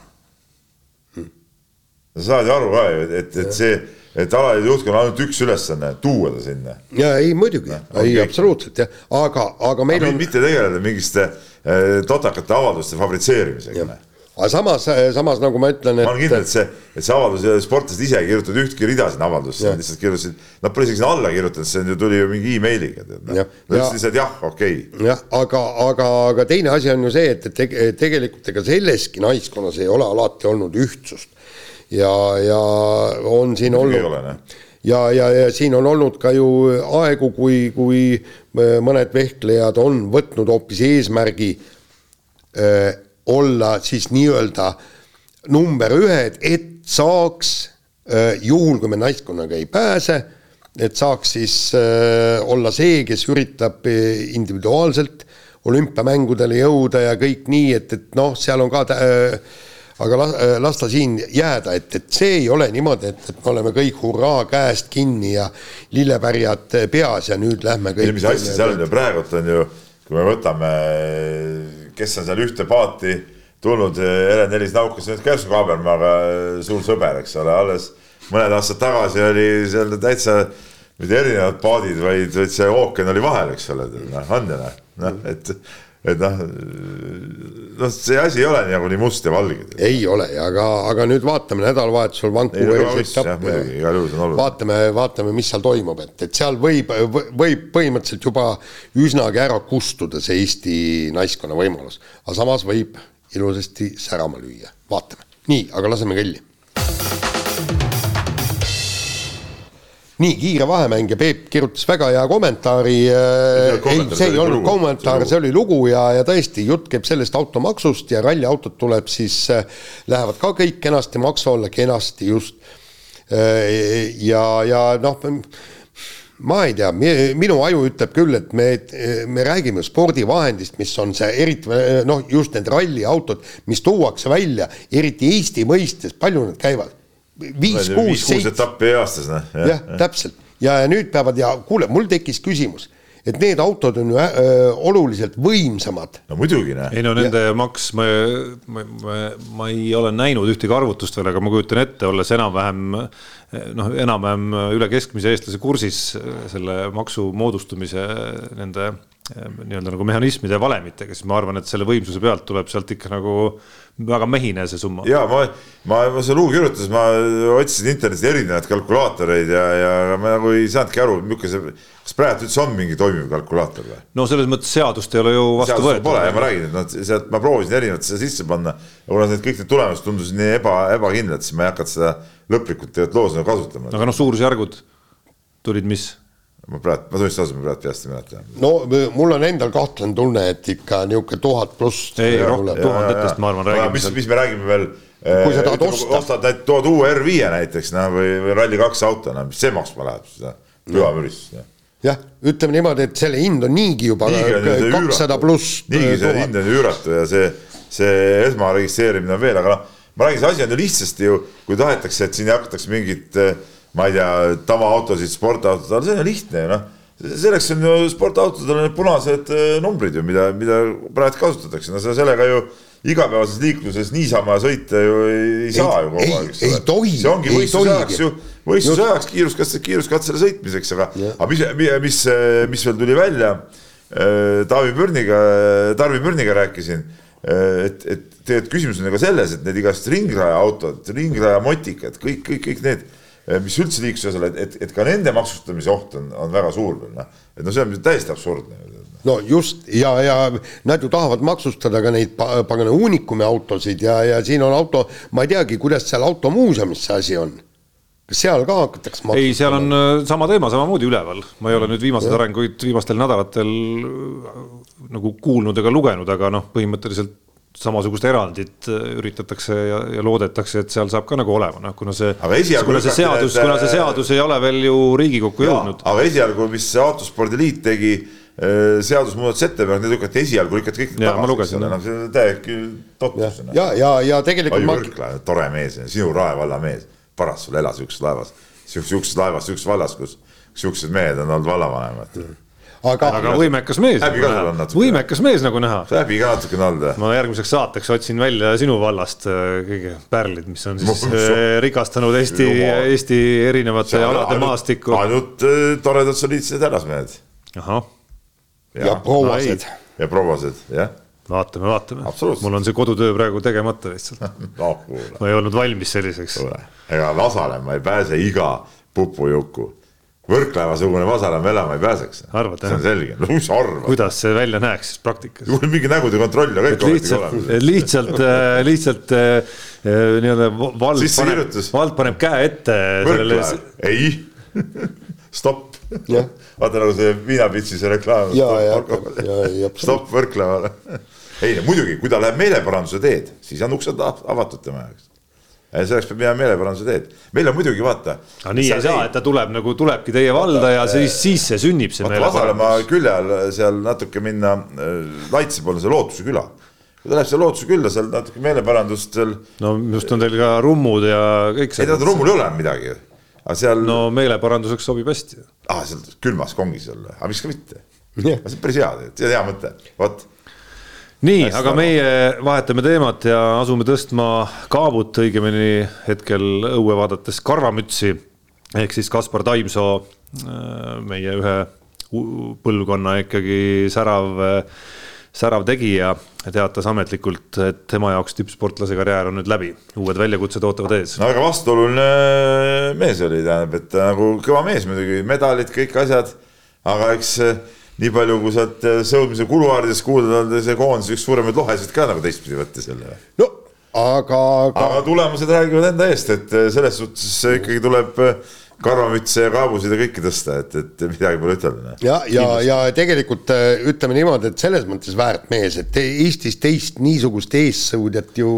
hm., sa saad ju aru ka ju, et, et see, et alaliidu juhtkonnal on ainult üks ülesanne, tuua ta sinna. ja ei muidugi no,, ei absoluutselt jah, aga, aga meil aga on. mitte tegeleda mingiste äh, totakate avalduste fabritseerimisega aga samas, samas nagu ma ütlen, et. ma olen kindel, et see, et see avaldus, sportlased ise ei kirjutanud ühtki rida sinna avaldusse, nad lihtsalt kirjutasid, nad pole isegi sinna alla kirjutanud, see tuli ju mingi emailiga. Nad ütlesid lihtsalt jah, okei okay.. jah, aga, aga, aga teine asi on ju see, et, et te, tegelikult ega selleski naiskonnas ei ole alati olnud ühtsust. ja, ja on siin Muidugi olnud ja, ja, ja siin on olnud ka ju aegu, kui, kui mõned vehklejad on võtnud hoopis eesmärgi äh, olla siis nii-öelda number ühed, et saaks äh, juhul, kui me naiskonnaga ei pääse, et saaks siis äh, olla see, kes üritab äh, individuaalselt olümpiamängudele jõuda ja kõik nii, et, et noh, seal on ka aga las, las ta siin jääda, et, et see ei ole niimoodi, et, et me oleme kõik hurraa käest kinni ja lillepärjad peas ja nüüd lähme kõik. mis asja seal on ju praegult on ju, kui me võtame kes on seal ühte paati tulnud, Helen-Elis Naukas, nüüd Kersu Kaabermaaga suur sõber, eks ole, alles mõned aastad tagasi oli seal täitsa mitte erinevad paadid, vaid, vaid see ookean oli vahel, eks ole, noh, on ju noh, noh, et et noh, noh, see asi ei ole nagu nii must ja valge. ei ole, aga, aga nüüd vaatame nädalavahetusel Vancouveris etapp. vaatame, vaatame, mis seal toimub, et, et seal võib, võib põhimõtteliselt juba üsnagi ära kustuda see Eesti naiskonna võimalus, aga samas võib ilusasti särama lüüa, vaatame. nii, aga laseme kõlli nii kiire vahemäng ja Peep kirjutas väga hea kommentaari. Äh, ei, see ei olnud kommentaar, see oli lugu ja, ja tõesti, jutt käib sellest automaksust ja ralliautod tuleb siis, äh, lähevad ka kõik kenasti maksu alla, kenasti just. Äh, ja, ja noh, ma ei tea, minu aju ütleb küll, et me, me räägime spordivahendist, mis on see eriti noh, just need ralliautod, mis tuuakse välja, eriti Eesti mõistes, palju need käivad viis, kuus, seitse. etappi aastas, noh. jah ja,, täpselt ja, ja nüüd peavad ja kuule, mul tekkis küsimus, et need autod on ju äh, oluliselt võimsamad. no muidugi, noh. ei no nende ja. maks, ma, ma, ma, ma ei ole näinud ühtegi arvutust veel, aga ma kujutan ette, olles enam-vähem noh, enam-vähem üle keskmise eestlase kursis selle maksu moodustumise nende nii-öelda nagu mehhanismide ja valemitega, siis ma arvan, et selle võimsuse pealt tuleb sealt ikka nagu väga mehine see summa. ja ma, ma, ma see luu kirjutas, ma otsisin internetis erinevaid kalkulaatoreid ja, ja ma nagu ei saanudki aru, milline see, kas praegu üldse on mingi toimiv kalkulaator või? no selles mõttes seadust ei ole ju vastu seadust võetud. Pole ja ma räägin, et noh, sealt ma proovisin erinevat seda sisse panna, kuna need kõik need tulemused tundusid nii eba, ebakindlad, siis ma ei hakanud seda lõplikult tegelikult loos nagu kasutama. aga noh, suurusjärgud tulid mis? Ma praegu, ma tunnistan ausalt, ma praegu peast ei mäleta. no mul on endal kahtlane tunne, et ikka niisugune tuhat pluss. ei, rohkem tuhandetest, ma arvan, räägime. mis, mis me räägime veel? kui sa tahad osta. ostad, tood uue R5 näiteks, noh, või, või Rally2 auto, no mis see maksma läheb, seda pühamürist jah, ütleme niimoodi, et selle hind on niigi juba kakssada pluss. niigi see hind on üüratu ja see, see esmaregistreerimine on veel, aga noh, ma räägin, see asi on ju lihtsasti ju, kui tahetakse, et siin hakatakse mingit äh, ma ei tea, tavaautosid, sportautosid, see on ju lihtne ju noh. selleks on ju sportautodel need punased äh, numbrid ju, mida, mida praegu kasutatakse, no sellega ju igapäevases liikluses niisama sõita ju ei, ei saa ju kogu aeg, eks ole. see ongi võistluse ajaks ju, võistluse ajaks kiiruskatse, kiiruskatsele sõitmiseks, aga, aga mis, mis, mis veel tuli välja. Äh, Taavi Pürniga, Tarvi Pürniga rääkisin, äh, et, et tegelikult küsimus on nagu selles, et need igast ringraja autod, ringraja motikad, kõik, kõik, kõik need mis üldse liikluses on, et, et, et ka nende maksustamise oht on, on väga suur veel noh, et no see on täiesti absurdne. no just ja, ja nad ju tahavad maksustada ka neid pagana uunikumi autosid ja, ja siin on auto, ma ei teagi, kuidas seal automuuseumis see asi on kas seal ka hakatakse maksustama? ei, seal on äh, sama teema samamoodi üleval, ma ei ole nüüd viimaseid arenguid viimastel nädalatel äh, nagu kuulnud ega lugenud, aga noh, põhimõtteliselt samasugust erandit äh, üritatakse ja, ja loodetakse, et seal saab ka nagu olema, noh, kuna see, kuna see seadus, kuna see seadus ei ole veel ju Riigikokku jõudnud. aga esialgu, mis Autospordiliit tegi äh, seadusmuudatusettepanek, need lükati esialgu lükati kõik ja, tagasi, noh, see on täiesti totrus. ja, ja, ja, ja tegelikult. Oi Võrklaev, tore mees, sinu Rae valla mees, paras sul elas sihukeses laevas, sihukeses laevas, sihukeses vallas, kus siuksed mehed on olnud vallavanemad mm aga, aga võimekas mees. natuke. võimekas mees nagu näha. häbi ka natukene olnud. ma järgmiseks saateks otsin välja sinu vallast äh, kõige pärlid, mis on siis äh, rikastanud Eesti, Eesti erinevate alade maastikku. ainult äh, toredad soliidsed härrasmehed. ahah. ja, prouased. ja prouased, jah vaatame, vaatame. mul on see kodutöö praegu tegemata lihtsalt no, ma ei olnud valmis selliseks. ega Lasnamäe ei pääse iga pupujuku Võrklaeva-sugune Vasalemma elama ei pääseks. see on selge, no mis sa arvad? kuidas see välja näeks siis praktikas? mingi nägude kontroll ja kõik lihtsalt, lihtsalt, äh, lihtsalt äh, äh, nii-öelda vald paneb, vald paneb käe ette. Sellele... ei stopp. vaata nagu see viinapitsi see reklaam. stopp Võrklaevale. ei muidugi, kui ta läheb meeleparanduse teed, siis on uksed avatud tema jaoks selleks peab minema meeleparanduse teed. meil on muidugi vaata. aga nii ei saa, et ta tuleb nagu tulebki teie valda ja siis, siis see sünnib see meeleparandus. Vasalemma külje all seal natuke minna äh, Laitse poole, see Lootuse küla. kui ta läheb seal Lootuse külla, seal natuke meeleparandust seal. no just on teil ka rummud ja kõik. ei, tead rummul ei ole midagi. aga seal. no meeleparanduseks sobib hästi. aa, seal külmas kongis olla, aga miks ka mitte. see on päris hea, see on hea mõte, vot nii, aga meie vahetame teemat ja asume tõstma kaabut, õigemini hetkel õue vaadates karvamütsi. Ehk siis Kaspar Taimsoo, äh, meie ühe põlvkonna ikkagi särav, särav tegija, teatas ametlikult, et tema jaoks tippsportlase karjäär on nüüd läbi, uued väljakutsed ootavad ees. no väga vastuoluline mees oli, tähendab, et nagu kõva mees muidugi, medalid, kõik asjad, aga eks nii palju, kui sealt äh, sõudmise kuluaarides kuulda, on see koondis üks suuremaid lohesid ka nagu teistpidi võttes jälle. no aga, aga. aga tulemused räägivad enda eest, et äh, selles suhtes ikkagi tuleb äh, karvamütse ja kaabusid ja kõiki tõsta, et, et midagi pole ütelda. ja, ja, ja tegelikult ütleme niimoodi, et selles mõttes väärt mees, et Eestis teist niisugust eessõudjat ju.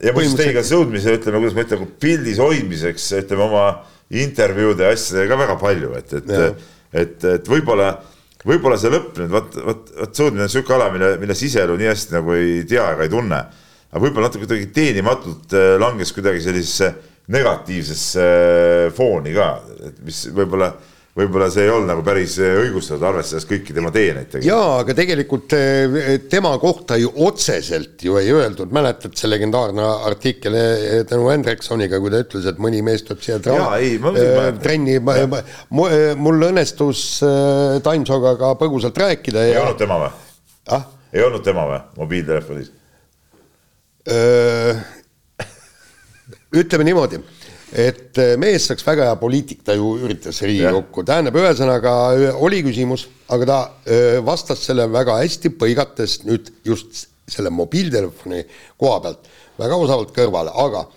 ja muuseas teiega sõudmise, ütleme, kuidas ma ütlen, pildis hoidmiseks, ütleme oma intervjuude ja asjadega ka väga palju, et, et, et, et võib-olla võib-olla see lõpp nüüd, vot, vot, vot sõudmine on sihuke ala, mille, mille siseelu nii hästi nagu ei tea ega ei tunne. aga võib-olla natuke kuidagi teenimatult äh, langes kuidagi sellisesse negatiivsesse äh, fooni ka, et mis võib-olla võib-olla see ei olnud nagu päris õigustatud, arvestades kõiki tema teeneid jaa, aga tegelikult eh, tema kohta ju otseselt ju ei öeldud, mäletad see legendaarne artikkel eh, tänu Hendriksoniga, kui ta ütles, et mõni mees tuleb siia Jaa, ei, ma mäletan. trenni, mul õnnestus äh, Taimsoga ka põgusalt rääkida ei ja olnud tema või? ah, ei olnud tema või, mobiiltelefonis? ütleme niimoodi, et äh, mees saaks väga hea poliitik, ta ju üritas Riigikokku, tähendab, ühesõnaga öö, oli küsimus, aga ta öö, vastas selle väga hästi, põigates nüüd just selle mobiiltelefoni koha pealt väga osavalt kõrvale, aga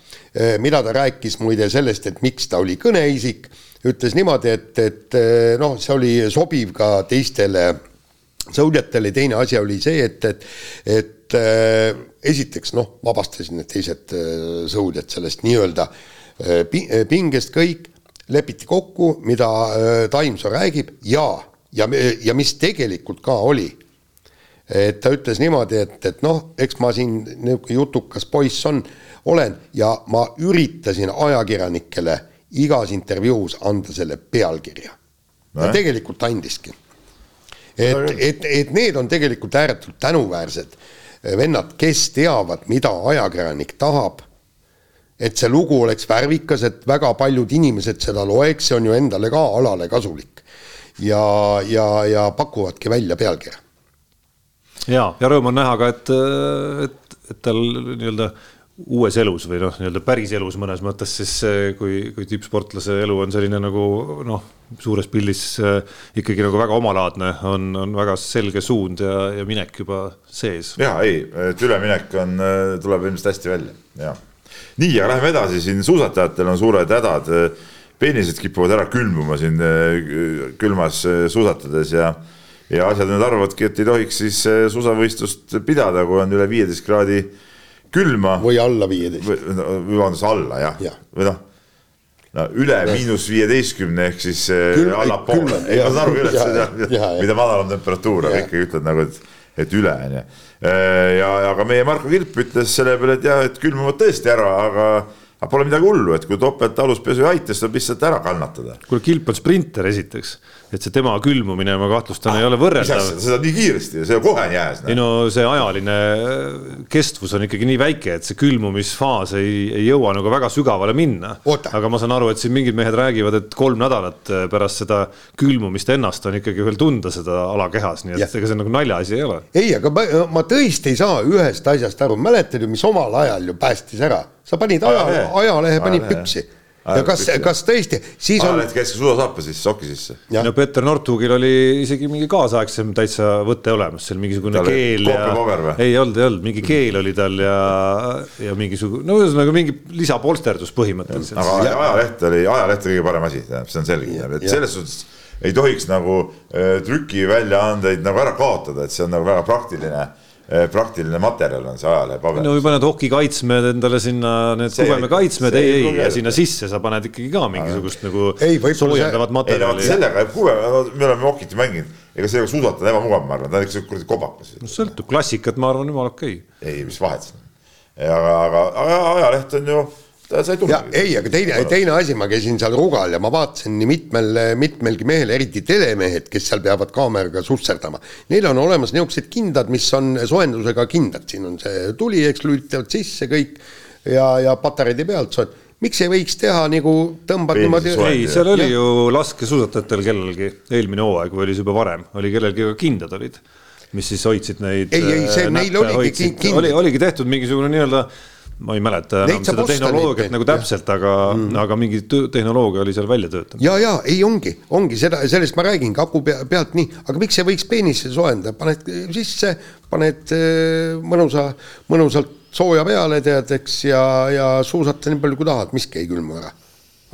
mida ta rääkis muide sellest, et miks ta oli kõneisik, ütles niimoodi, et, et noh, see oli sobiv ka teistele sõudjatele, teine asi oli see, et, et, et esiteks noh, vabastasid need teised sõudjad sellest nii-öelda äh, pingest kõik, lepiti kokku, mida äh, Taimsoo räägib ja, ja, ja mis tegelikult ka oli. et ta ütles niimoodi, et, et noh, eks ma siin niisugune jutukas poiss on, olen ja ma üritasin ajakirjanikele igas intervjuus anda selle pealkirja. ja tegelikult andiski et, et, et need on tegelikult ääretult tänuväärsed vennad, kes teavad, mida ajakirjanik tahab. Et see lugu oleks värvikas, et väga paljud inimesed seda loeks, see on ju endale ka alale kasulik. ja, ja, ja pakuvadki välja pealkirja. ja, ja rõõm on näha ka, et, et, et tal nii-öelda uues elus või noh, nii-öelda päris elus mõnes mõttes siis see, kui, kui tippsportlase elu on selline nagu noh, suures pildis äh, ikkagi nagu väga omalaadne, on, on väga selge suund ja, ja minek juba sees. ja ei, et üleminek on, tuleb ilmselt hästi välja, ja. Nii, aga läheme edasi, siin suusatajatel on suured hädad. peenised kipuvad ära külmuma siin eh, külmas eh, suusatades ja, ja asjad nüüd arvavadki, et ei tohiks siis eh, suusavõistlust pidada, kui on üle viieteist kraadi külma. või alla viieteist. vabandust, alla jah Jah. või noh, no üle miinus viieteistkümne ehk siis Kül, allapoole, ei ma saan aru küll, et see jah, jah, mida madalam temperatuur, aga ikkagi ütled nagu, et, et üle on ju. Ja, aga meie Marko Kilp ütles selle peale, et jah, et külmuvad tõesti ära, aga, aga pole midagi hullu, et kui topelt aluspesu ei aita, siis tuleb lihtsalt ära kannatada. kuule, Kilp on sprinter esiteks, et see tema külmumine, ma kahtlustan, ei ole võrreldav. seda nii kiiresti ja see kohe on jääs. ei no see ajaline kestvus on ikkagi nii väike, et see külmumisfaas ei, ei jõua nagu väga sügavale minna. Aga ma saan aru, et siin mingid mehed räägivad, et kolm nädalat pärast seda külmumist ennast on ikkagi veel tunda seda alakehas, nii et Jah. ega see nagu naljaasi ei ole. ei, aga ma, ma tõesti ei saa ühest asjast aru, mäletad ju, mis omal ajal ju päästis ära, sa panid aja, Ajalehe. ajalehe panid püksi. Ja kas kas tõesti, siis on ajaleht käis ka suusasappa sisse, soki sisse. No Peeter Northugil oli isegi mingi kaasaegsem täitsa võte olemas, seal mingisugune Tal keel ja ei olnud, ei olnud, mingi keel oli tal ja, ja mingisugune, no ühesõnaga mingi lisapolsterdus põhimõtteliselt. aga ajaleht oli, ajaleht oli kõige parem asi, tähendab, see on selge, et selles suhtes ei tohiks nagu äh, trükiväljaandeid nagu ära kaotada, et see on nagu väga praktiline praktiline materjal on see ajalehepaber. no või paned okikaitsmed endale sinna, need kubemekaitsmed, ei ei, ja sinna sisse sa paned ikkagi ka mingisugust nagu soojendavat ei no vot materjali. sellega jääb kuue, me oleme okiti mänginud, ega sellega suusata on ebamugav, ma arvan, ta on ikka siuke kuradi kobakas. no sõltub, klassikat ma arvan, jumala okei okay. ei, mis vahet siin. aga, aga, aga ajaleht on ju, ta sa ei ja tunnegi. ei, aga teine, teine asi, ma käisin seal Rugal ja ma vaatasin nii mitmel, mitmelgi mehel, eriti telemehed, kes seal peavad kaameraga susserdama. Neil on olemas niisugused kindad, mis on soojendusega kindad, siin on see tuli, eks lülitavad sisse kõik ja, ja patareide pealt soojend-. miks ei võiks teha nagu tõmbad niimoodi ei, seal oli ju laskesuusatajatel kellelgi eelmine hooaeg või oli see juba varem, oli kellelgi ka kindad olid, mis siis hoidsid neid. Ei, ei, see- neil oligi kin- kindad. oli, oligi tehtud mingisugune nii-öelda ma ei mäleta enam seda tehnoloogiat nagu täpselt, aga mm., aga mingi tehnoloogia oli seal välja töötatud. ja, ja ei ongi, ongi seda, sellest ma räägingi aku pea, pealt nii, aga miks ei võiks peenisse soojendada, paned sisse, paned äh, mõnusa, mõnusalt sooja peale tead, eks ja, ja suusata nii palju kui tahad, miski ei külmu ära,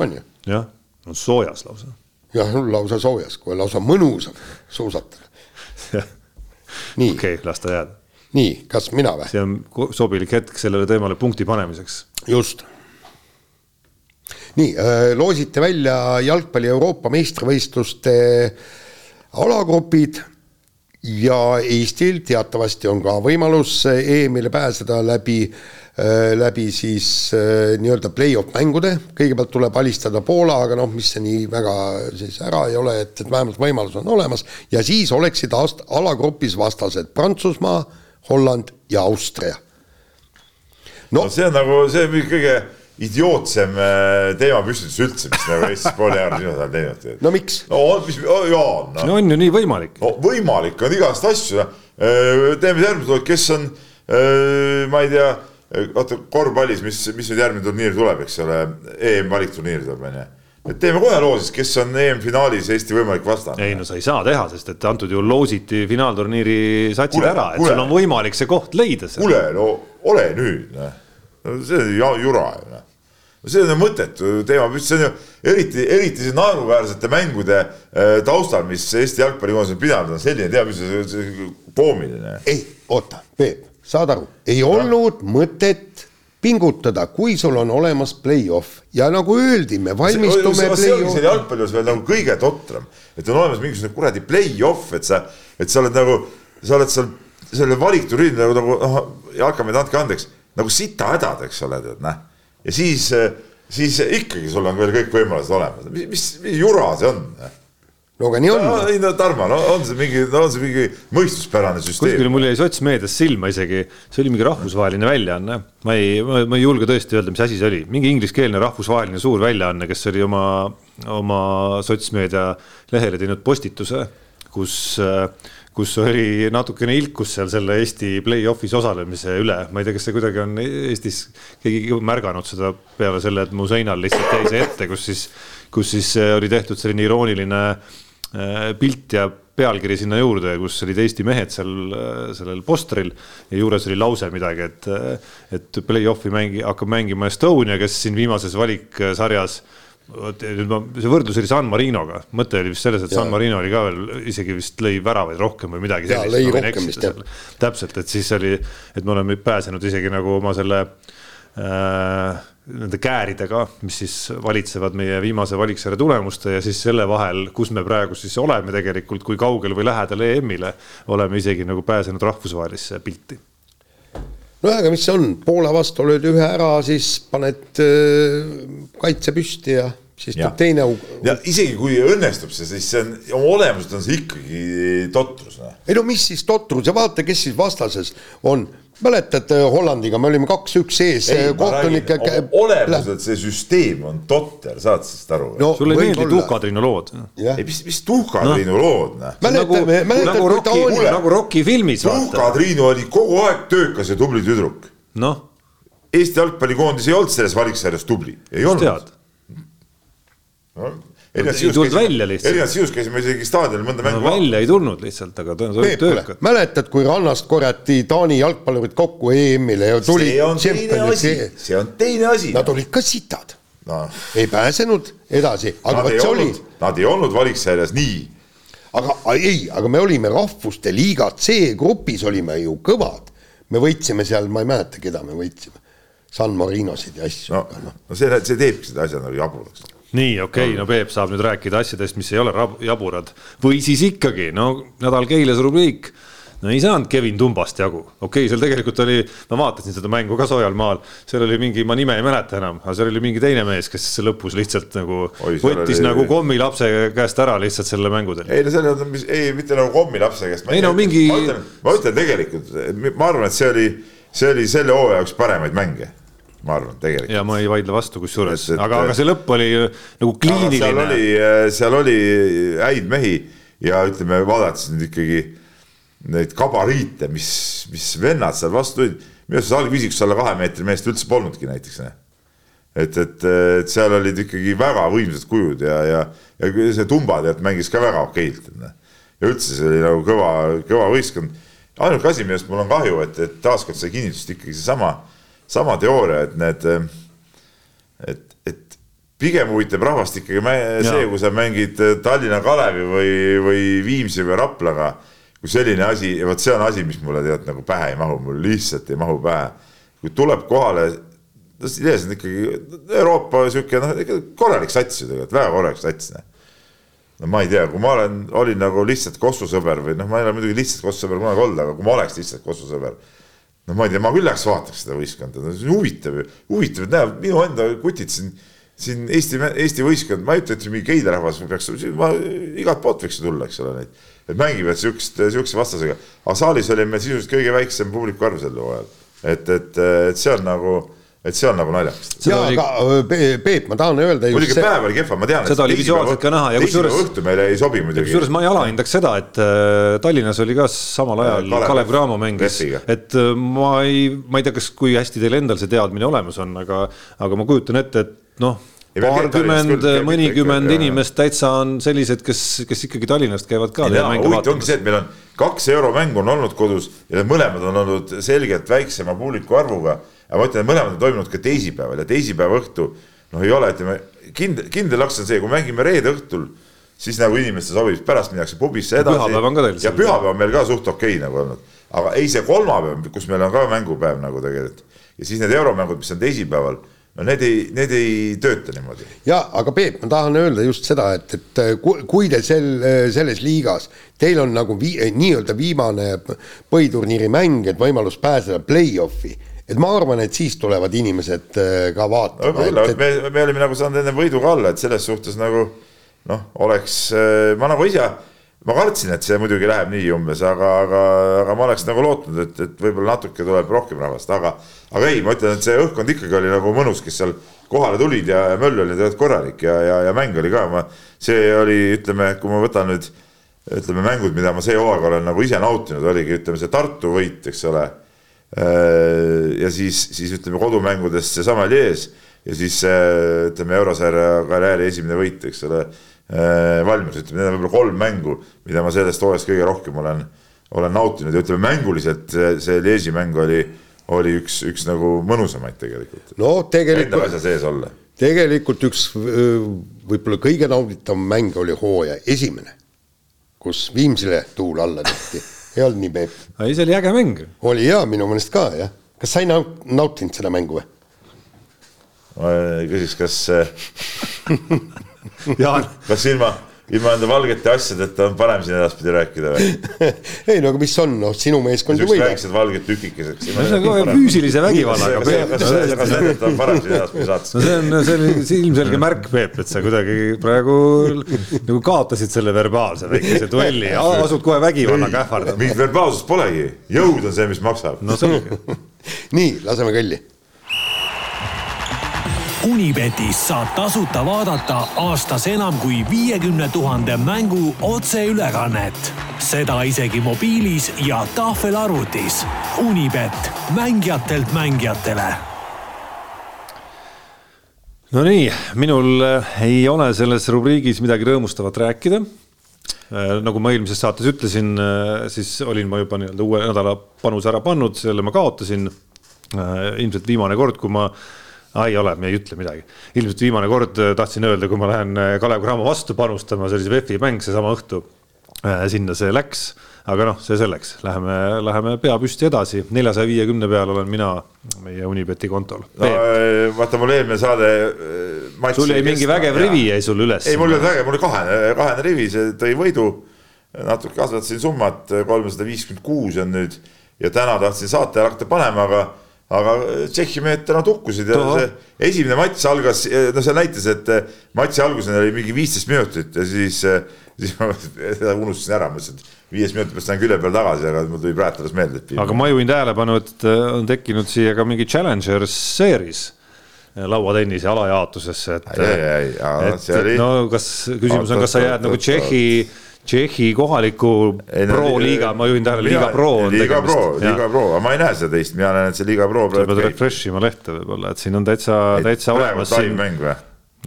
on ju. jah, on soojas lausa. jah, lausa soojas, kui lausa mõnus on suusatada. nii okay., okei, las ta jääda. nii, kas mina või? see on sobilik hetk sellele teemale punkti panemiseks. just. nii, loosite välja jalgpalli Euroopa meistrivõistluste alagrupid ja Eestil teatavasti on ka võimalus EM-ile pääseda läbi äh, läbi siis äh, nii-öelda play-off mängude, kõigepealt tuleb alistada Poola, aga noh, mis see nii väga siis ära ei ole, et, et vähemalt võimalus on olemas ja siis oleksid aast-, alagrupis vastased Prantsusmaa, Holland ja Austria no see on nagu, see on kõige idiootsem äh, teemapüstitus üldse, mis nagu Eesti spordierakond viimasel ajal teinud. no miks? no mis oh,, Jaan no.. no on ju nii võimalik. no võimalik on igast asju, äh, teeme järgmine, kes on, äh, ma ei tea, vaata korvpallis, mis, mis nüüd järgmine turniir tuleb, eks ole, EM-valikturniir tuleb, onju et teeme kohe loo siis, kes on EM-finaalis Eesti võimalik vastane. ei no sa ei saa teha, sest et antud juhul loositi finaalturniiri satsid kule, ära, et kule. sul on võimalik see koht leida. kuule, no ole nüüd, noh. see on jura ju, noh see on ju mõttetu teema, see on ju eriti, eriti see naeruväärsete mängude äh, taustal, mis Eesti jalgpallikoondis on pidanud, on selline teab, mis koomiline. ei, oota, Peep, saad aru, ei no. olnud mõtet pingutada, kui sul on olemas play-off ja nagu öeldi, me valmistume. see ongi seal jalgpallis veel nagu kõige totram, et on olemas mingisugune kuradi play-off, et sa, et sa oled nagu, sa oled seal selle valikturniiri nagu, nagu noh, jalkamehed, andke andeks, nagu sita hädad, eks ole, tead, näh ja siis, siis ikkagi sul on veel kõik võimalused olemas, mis, mis, mis jura see on? No aga nii on no,. ei no Tarmo, no on see mingi, no on see mingi mõistuspärane süsteem. kuskil mul jäi sotsmeedias silma isegi, see oli mingi rahvusvaheline väljaanne, ma ei, ma ei julge tõesti öelda, mis asi see oli, mingi ingliskeelne rahvusvaheline suur väljaanne, kes oli oma, oma sotsmeedia lehele teinud postituse, kus kus oli natukene ilkus seal selle Eesti play-off'is osalemise üle, ma ei tea, kas see kuidagi on Eestis keegi märganud seda peale selle, et mu seinal lihtsalt jäi see ette, kus siis, kus siis oli tehtud selline irooniline äh, pilt ja pealkiri sinna juurde, kus olid Eesti mehed seal äh, sellel postril ja juures oli lause midagi, et, et play-off'i mängi, hakkab mängima Estonia, kes siin viimases valiksarjas äh, nüüd ma, see võrdlus oli San Marinoga, mõte oli vist selles, et ja. San Marino oli ka veel isegi vist lõi väravaid rohkem või midagi sellist. lõi rohkem vist jah. täpselt, et siis oli, et me oleme pääsenud isegi nagu oma selle äh, nende kääridega, mis siis valitsevad meie viimase valiksarja tulemuste ja siis selle vahel, kus me praegu siis oleme tegelikult, kui kaugel või lähedal EM-ile, oleme isegi nagu pääsenud rahvusvahelisse pilti no aga mis see on, Poola vastu lööd ühe ära, siis paned äh, kaitse püsti ja siis tuleb teine. ja isegi kui õnnestub see, siis see on, oma olemuselt on see ikkagi totrus. Noh. ei no mis siis totrus ja vaata, kes siis vastases on mäletad äh, Hollandiga, me olime kaks-üks ees äh, kohtunike. olemuselt see süsteem on totter, saad sellest aru no,? sulle ei meeldi Tuhka-Triinu lood? ei, mis, mis Tuhka-Triinu no. lood, noh. mäletad, mäletad, nagu kui ta oli. nagu Rocki filmis. Tuhka-Triinu oli kogu aeg töökas ja tubli tüdruk. noh. Eesti jalgpallikoondis ei olnud selles valiksarjas tubli, ei olnud. No, ei tulnud välja lihtsalt. erinevalt sinust käisime isegi staadionil mõnda mängu no,. välja ei tulnud lihtsalt, aga ta oli töökas. mäletad, kui rannast korjati Taani jalgpallurid kokku EM-ile ja tuli. see on teine asi, see on teine asi. Nad olid ka sitad no.. ei pääsenud edasi, aga vot see oli. Nad ei olnud valiksarjas nii. aga ei, aga me olime rahvuste liiga C-grupis olime ju kõvad. me võitsime seal, ma ei mäleta, keda me võitsime. San Marinosid ja asju. no, no. no see, see teebki seda asja nagu jaburaks nii, okei okay,, no Peep saab nüüd rääkida asjadest, mis ei ole jaburad või siis ikkagi, no nädal Keilas rubriik no ei saanud Kevin Tumbast jagu, okei okay,, seal tegelikult oli, ma vaatasin seda mängu ka soojal maal, seal oli mingi, ma nime ei mäleta enam, aga seal oli mingi teine mees, kes lõpus lihtsalt nagu Oi, võttis oli... nagu kommilapse käest ära lihtsalt selle mängu teil. ei no see on, ei mitte nagu kommilapse käest. ei no mingi. ma ütlen tegelikult, ma arvan, et see oli, see oli selle hooaja üks paremaid mänge ma arvan, tegelikult. ja ma ei vaidle vastu, kusjuures, aga, aga see lõpp oli nagu kliiniline. seal oli, seal oli häid mehi ja ütleme, vaadates nüüd ikkagi neid gabariite, mis, mis vennad seal vastu tulid, minu arust algfüüsikus alla kahe meetri meest üldse polnudki näiteks. et, et, et seal olid ikkagi väga võimsad kujud ja, ja, ja see Tumba tead mängis ka väga okeilt. ja üldse see oli nagu kõva, kõva võistkond. ainuke asi, millest mul on kahju, et, et taaskord sai kinnitust ikkagi seesama sama teooria, et need, et, et pigem huvitab rahvast ikkagi see, kui sa mängid Tallinna Kalevi või, või Viimsi või Raplaga, kui selline asi, vot see on asi, mis mulle tead nagu pähe ei mahu, mul lihtsalt ei mahu pähe. kui tuleb kohale, no idees on ikkagi Euroopa sihuke noh, korralik sats ju tegelikult, väga korralik sats. Noh. no ma ei tea, kui ma olen, olin nagu lihtsalt Kossu sõber või noh, ma ei ole muidugi lihtsalt Kossu sõber kunagi olnud, aga kui ma oleks lihtsalt Kossu sõber. No ma ei tea, ma küll läheks vaataks seda võistkonda, no see on huvitav huvitav, et näeb minu enda kutid siin, siin Eesti, Eesti võistkond, ma ei ütle, et mingi Keila rahvas peaks, ma igalt poolt võiks tulla, eks ole, neid. et mängivad siukest, siukse vastasega, aga saalis oli meil sisuliselt kõige väiksem publiku arv sel hooajal. et, et, et see on nagu et see on nagu naljakas. jaa oli..., aga Peep, ma tahan öelda. muidugi see... päev oli kehva, ma tean. seda oli visuaalselt ka näha ja kusjuures. õhtu meile ei sobi muidugi. kusjuures ma ei alahindaks seda, et Tallinnas oli ka samal ajal Kalev, Kalev Cramo mängis, et ma ei, ma ei tea, kas, kui hästi teil endal see teadmine olemas on, aga, aga ma kujutan ette, et noh paarkümmend, mõnikümmend inimest täitsa on sellised, kes, kes ikkagi Tallinnast käivad ka. huvitav ongi see, et meil on kaks euromängu on olnud kodus ja need mõlemad on olnud selgelt väiksema publiku arvuga aga ma ütlen, et mõlemad on toimunud ka teisipäeval ja teisipäeva õhtu noh, ei ole, ütleme kindel, kindel laks on see, kui mängime reede õhtul, siis nagu inimestele sobib, pärast minnakse pubisse edasi. pühapäev on ka teil. ja pühapäev on meil ka suht okei okay, nagu olnud, aga ei see kolmapäev, kus meil on ka mängupäev nagu tegelikult ja siis need euromängud, mis on teisipäeval no need ei, need ei tööta niimoodi. ja aga Peep, ma tahan öelda just seda, et, et kui te sel, selles liigas, teil on nagu vii, nii-öelda viimane põhiturniiri mäng, et võimalus pääseda play-off'i et ma arvan, et siis tulevad inimesed äh, ka vaatama. võib-olla, et me, me olime nagu saanud enne võiduga alla, et selles suhtes nagu noh, oleks, äh, ma nagu ise, ma kartsin, et see muidugi läheb nii umbes, aga, aga, aga ma oleks nagu lootnud, et, et võib-olla natuke tuleb rohkem rahvast, aga, aga ei, ma ütlen, et see õhkkond ikkagi oli nagu mõnus, kes seal kohale tulid ja, möll oli tegelikult korralik ja, ja, ja mäng oli ka, ma, see oli, ütleme, kui ma võtan nüüd ütleme mängud, mida ma see hooaeg olen nagu ise nautinud, oligi, ütleme see Tartu võit, eks ole ja siis, siis ütleme kodumängudest seesama Lies ja siis ütleme eurosarja karjääri esimene võit, eks ole. Äh, valmis, ütleme, need on võib-olla kolm mängu, mida ma sellest hooajast kõige rohkem olen, olen nautinud ja ütleme mänguliselt see Liesi mäng oli, oli üks, üks nagu mõnusamaid tegelikult. no tegelikult. Enda asja sees olla. tegelikult üks võib-olla kõige nauditavam mäng oli hooaja esimene, kus Viimsile tuul alla tehti ei olnud nii Peep? ei, see oli äge mäng. oli jaa, minu meelest ka jah. kas sa ei naut-, nautinud seda mängu või? ma küsiks, kas Jaan, kas ilma ilma nende valgete asjadeta on parem siin edaspidi rääkida või? ei no aga mis on, noh, sinu meeskond ju võidab. väiksed valged tükikesed. no see on kohe füüsilise vägivallaga. kas see on parem siin edaspidi saates? no see on, see on ilmselge märk, Peep, et sa kuidagi praegu nagu kaotasid selle verbaalse väikese duelli ja asud kohe vägivallaga ähvardama. mingit verbaalsust polegi, jõud on see, mis maksab. no selge. nii, laseme kõlli Unibetis saab tasuta vaadata aastas enam kui viiekümne tuhande mängu otseülekannet. seda isegi mobiilis ja tahvelarvutis. Unibet, mängijatelt mängijatele. Nonii, minul eh, ei ole selles rubriigis midagi rõõmustavat rääkida eh, nagu ma eelmises saates ütlesin, eh, siis olin ma juba nii-öelda uue nädala panuse ära pannud, selle ma kaotasin. ilmselt viimane kord, kui ma ei ole, me ei ütle midagi. ilmselt viimane kord äh, tahtsin öelda, kui ma lähen äh, Kalev Cramo vastu panustama, see oli see VEF-i mäng, seesama õhtu. Äh, sinna see läks, aga noh, see selleks, läheme, läheme pea püsti edasi, neljasaja viiekümne peal olen mina meie Unibeti kontol no,. vaata, mul eelmine saade. sul jäi mingi vägev rivi jäi sul üles. ei, mul ei olnud vägev, mul oli kahene, kahene rivi, see tõi võidu. natuke kasvatasin summat, kolmsada viiskümmend kuus on nüüd ja täna tahtsin saate hakata panema, aga aga Tšehhi mehed täna tukkusid ja Toho. see esimene matš algas, no see näitas, et eh, matši alguseni oli mingi viisteist minutit ja siis, siis ma unustasin ära, mõtlesin, et viies minuti pärast lähen külje peale tagasi, aga mul tuli praegu alles meelde, aga ma juhin tähelepanu, et on tekkinud siia ka mingi Challengers series lauatennise alajaotusesse, et. et oli... no kas küsimus on, kas sa jääd nagu Tšehhi Tšehhi kohaliku pro-liiga, ma juhin tähelepanu, liiga pro on liiga tegemist. pro, liiga pro, aga ma ei näe seda teist, mina näen, et see liiga pro. sa pead refresh ima lehte võib-olla, et siin on täitsa, täitsa olemas. mäng või?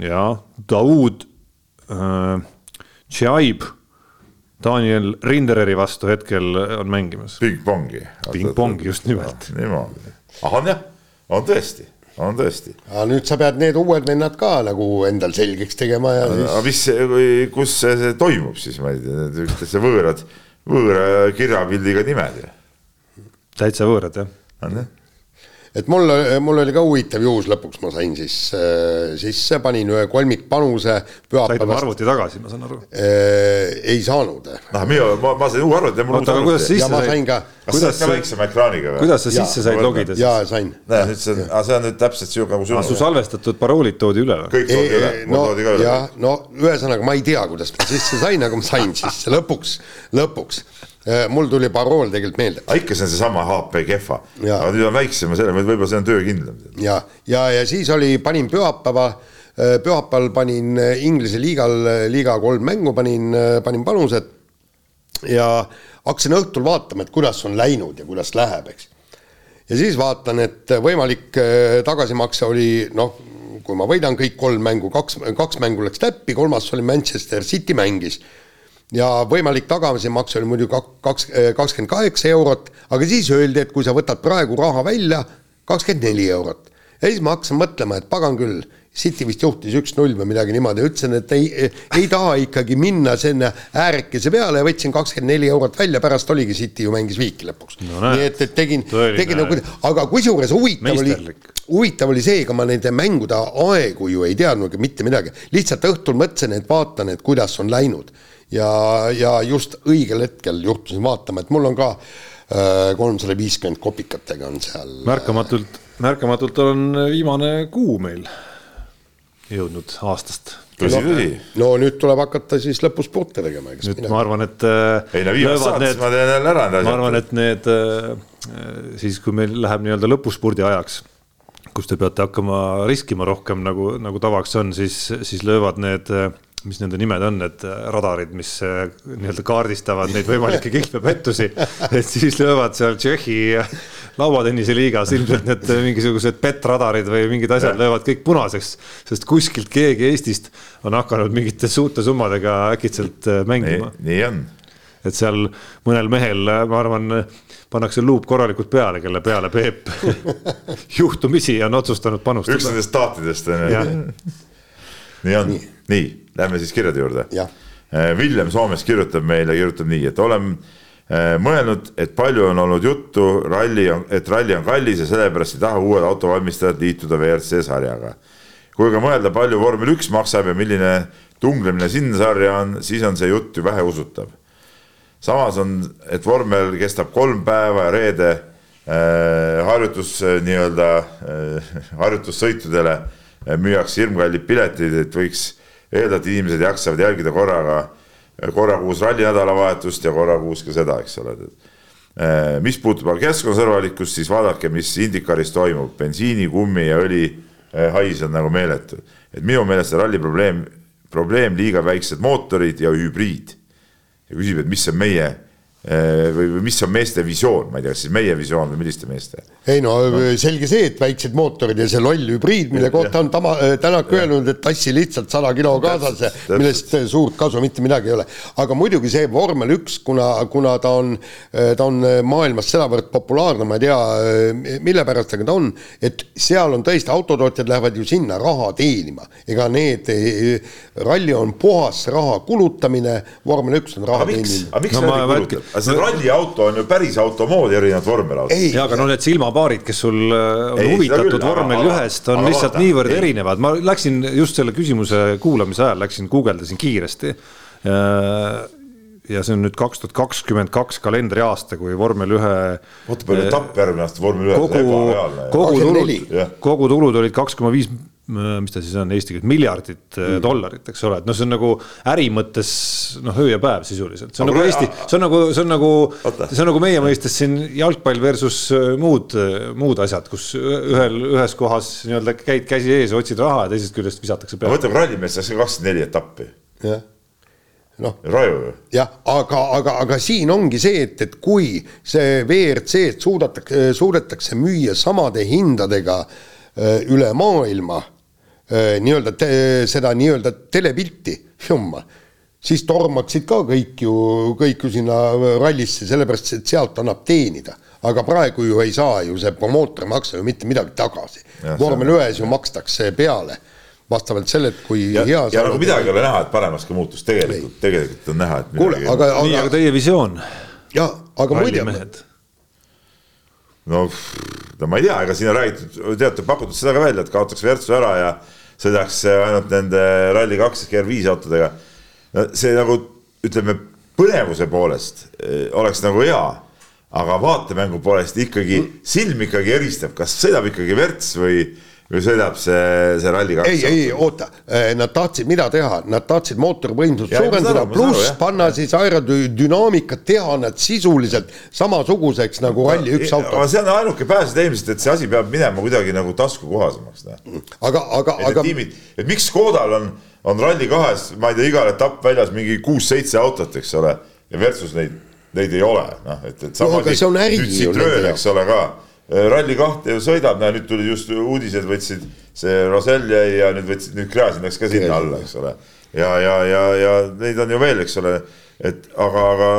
jaa, Daud äh,, Tšaib, Daniel Rindereri vastu hetkel on mängimas. pingpongi. pingpongi, just nimelt. niimoodi, ahah, jah, on tõesti on tõesti. aga nüüd sa pead need uued vennad ka nagu endal selgeks tegema ja siis. aga mis, kus see, see toimub siis, ma ei tea, niisugused võõrad, võõra kirjapildiga nimed ju. täitsa võõrad jah. on jah et mul, mul oli ka huvitav juhus, lõpuks ma sain siis äh, sisse, panin ühe kolmikpanuse said oma arvuti tagasi, ma saan aru. äh,. ei saanud. noh, mina, ma, ma sain uue arvuti ja mul aga kuidas ja sisse ma said sain, ka, kas sa oled ka väiksema ekraaniga või? kuidas sa Jaa, sisse said logida ja siis? sain. näe, nüüd see on, aga see on nüüd täpselt sihuke nagu Ah, su salvestatud paroolid toodi üle või? kõik toodi üle, mul no toodi ka üle. jah, no ühesõnaga ma ei tea, kuidas ma sisse sain, aga ma sain sisse lõpuks, lõpuks. Mul tuli parool tegelikult meelde. Aga ikka see on seesama HP kehva, aga nüüd on väiksem ja selle, võib-olla see on töökindlam. ja, ja, ja siis oli, panin pühapäeva, pühapäeval panin äh, Inglise liigal, liiga kolm mängu panin, panin panused. Ja hakkasin õhtul vaatama, et kuidas on läinud ja kuidas läheb, eks. ja siis vaatan, et võimalik äh, tagasimakse oli noh, kui ma võidan kõik kolm mängu, kaks, kaks mängu läks täppi, kolmas oli Manchester City mängis ja võimalik tagasimakse oli muidu kak- kaks, kakskümmend kaheksa eurot, aga siis öeldi, et kui sa võtad praegu raha välja, kakskümmend neli eurot. ja siis ma hakkasin mõtlema, et pagan küll, City vist juhtis üks-null või midagi niimoodi, ütlesin, et ei, ei taha ikkagi minna sinna äärekese peale ja võtsin kakskümmend neli eurot välja, pärast oligi City ju mängis viiki lõpuks. No nii et, et tegin, tegin nagu, aga kusjuures huvitav oli huvitav oli see, ega ma nende mängude aegu ju ei teadnud mitte midagi, lihtsalt õhtul mõtlesin, et vaatan, et kuidas on läinud ja, ja just õigel hetkel juhtusin vaatama, et mul on ka kolmsada viiskümmend kopikatega on seal. märkamatult, märkamatult on viimane kuu meil jõudnud aastast. tõsi, tõsi. no nüüd tuleb hakata siis lõpus spurte tegema, eks nüüd ma arvan, et äh, ei no viimast saates ma teen jälle ära ma arvan, et need äh, siis, kui meil läheb nii-öelda lõpuspurdi ajaks, kus te peate hakkama riskima rohkem nagu, nagu tavaks on, siis, siis löövad need, mis nende nimed on, need radarid, mis äh, nii-öelda kaardistavad neid võimalikke kihlvepettusi, et siis löövad seal Tšehhi lauatennise liigas ilmselt need mingisugused petradarid või mingid asjad löövad kõik punaseks, sest kuskilt keegi Eestist on hakanud mingite suurte summadega äkitselt äh, mängima nii on. et seal mõnel mehel, ma arvan, pannakse luup korralikult peale, kelle peale Peep juhtumisi on otsustanud üks panustada. nendest staatidest on ju. nii on, nii, lähme siis kirjade juurde Jah.. Villem Soomest kirjutab meile, kirjutab nii, et olen äh, mõelnud, et palju on olnud juttu ralli, et ralli on kallis ja sellepärast ei taha uued autovalmistajad liituda WRC sarjaga. kui ka mõelda, palju vormel üks maksab ja milline tunglemine sinna sarja on, siis on see jutt ju väheusutav samas on, et vormel kestab kolm päeva ja reede äh, harjutus äh, nii-öelda äh, harjutussõitudele äh, müüakse hirmkallid piletid, et võiks eeldada, et inimesed jaksavad jälgida korraga, korra kuus ralli nädalavahetust ja korra kuus ka seda, eks ole. mis puutub aga keskkonnasõbralikkust, siis vaadake, mis Indikaris toimub, bensiini, kummi ja õli hais on nagu meeletu. et minu meelest see ralli probleem, probleem liiga väiksed mootorid ja hübriid ja küsib, et mis on meie eh, või, või mis on meeste visioon, ma ei tea, kas siis meie visioon või milliste meeste. ei no selge see, et väiksed mootorid ja see loll hübriid, mille kohta on Tama, Tänak öelnud, et tassi lihtsalt sada kilo kaasas, millest suurt kasu mitte midagi ei ole. aga muidugi see vormel üks, kuna, kuna ta on, ta on maailmas sedavõrd populaarne, ma ei tea, mille pärast, aga ta on, et seal on tõesti, autotootjad lähevad ju sinna raha teenima. ega need, ralli on puhas raha kulutamine, vormel üks on raha aga miks, teenimine. aga miks No no, ma ralli kulutab, see ralliauto on ju päris auto moodi erinevalt vormelautost. ei, ja aga no need silmapaarid, kes sul äh, on Ei, huvitatud küll, vormel ühest, on aga lihtsalt vaata, niivõrd ei. erinevad, ma läksin just selle küsimuse kuulamise ajal läksin guugeldasin kiiresti. ja see on nüüd kaks tuhat kakskümmend kaks kalendriaasta, kui vormel ühe vaata palju etapp järgmine aasta vormel ühes, kogu, kogu 24. tulud kogu tulud olid kaks koma viis, mis ta siis on eesti keeles, miljardit mm. dollarit, eks ole, et noh, see on nagu äri mõttes noh, öö ja päev sisuliselt, see on Aga nagu Eesti, see on nagu, see on nagu, see on nagu meie mõistes siin jalgpall versus äh, muud, muud asjad, kus ühel, ühes kohas nii-öelda käid käsi ees, otsid raha ja teisest küljest visatakse peale. mõtle, kui rallimees saaks ka kakskümmend neli etappi, jah, noh raju ju. jah, aga, aga, aga siin ongi see, et, et kui see WRC-d suudetakse, suudetakse müüa samade hindadega äh, üle maailma äh, nii-öelda te, seda nii-öelda telepilti, jumal, siis tormaksid ka kõik ju, kõik ju sinna rallisse, sellepärast et sealt annab teenida. aga praegu ju ei saa ju see promootor maksa ju mitte midagi tagasi. Vormel ühes ju makstakse peale. Vastavalt sellele, et kui ja, hea ja nagu midagi ei ole näha, et paremaks ka muutus, tegelikult, tegelikult on näha, et kuule, midagi aga, nii, aga aga teie visioon, ja, aga muide, no no ma ei tea, ega siin on räägitud, teate, pakutud seda ka välja, et kaotaks Virtsu ära ja sõidaks ainult nende Rally2 GR5 autodega. no see nagu ütleme, põnevuse poolest eh, oleks nagu hea, aga vaatemängu poolest ikkagi silm ikkagi eristab, kas sõidab ikkagi Virts või või sõidab see, see Rally kaks? ei, ei oota, nad tahtsid mida teha, nad tahtsid mootorivõimsust suurendada, pluss panna siis aerodünaamikat, teha nad sisuliselt samasuguseks nagu Rally üks auto. aga see on ainuke pääsetee ilmselt, et see asi peab minema kuidagi nagu taskukohasemaks. aga, aga, aga. et miks Škodal on, on Rally kahes, ma ei tea, igal etapp väljas mingi kuus-seitse autot, eks ole, ja versus neid, neid ei ole, noh, et, et sama no, nüüd Citroen, eks ole ka Äh, Rally kahte ju sõidab, näe nüüd tulid just uudised, võtsid see Rosell jäi ja nüüd võtsid, nüüd Gräzin läks ka sinna alla, eks ole. ja, ja, ja, ja neid on ju veel, eks ole, et aga, aga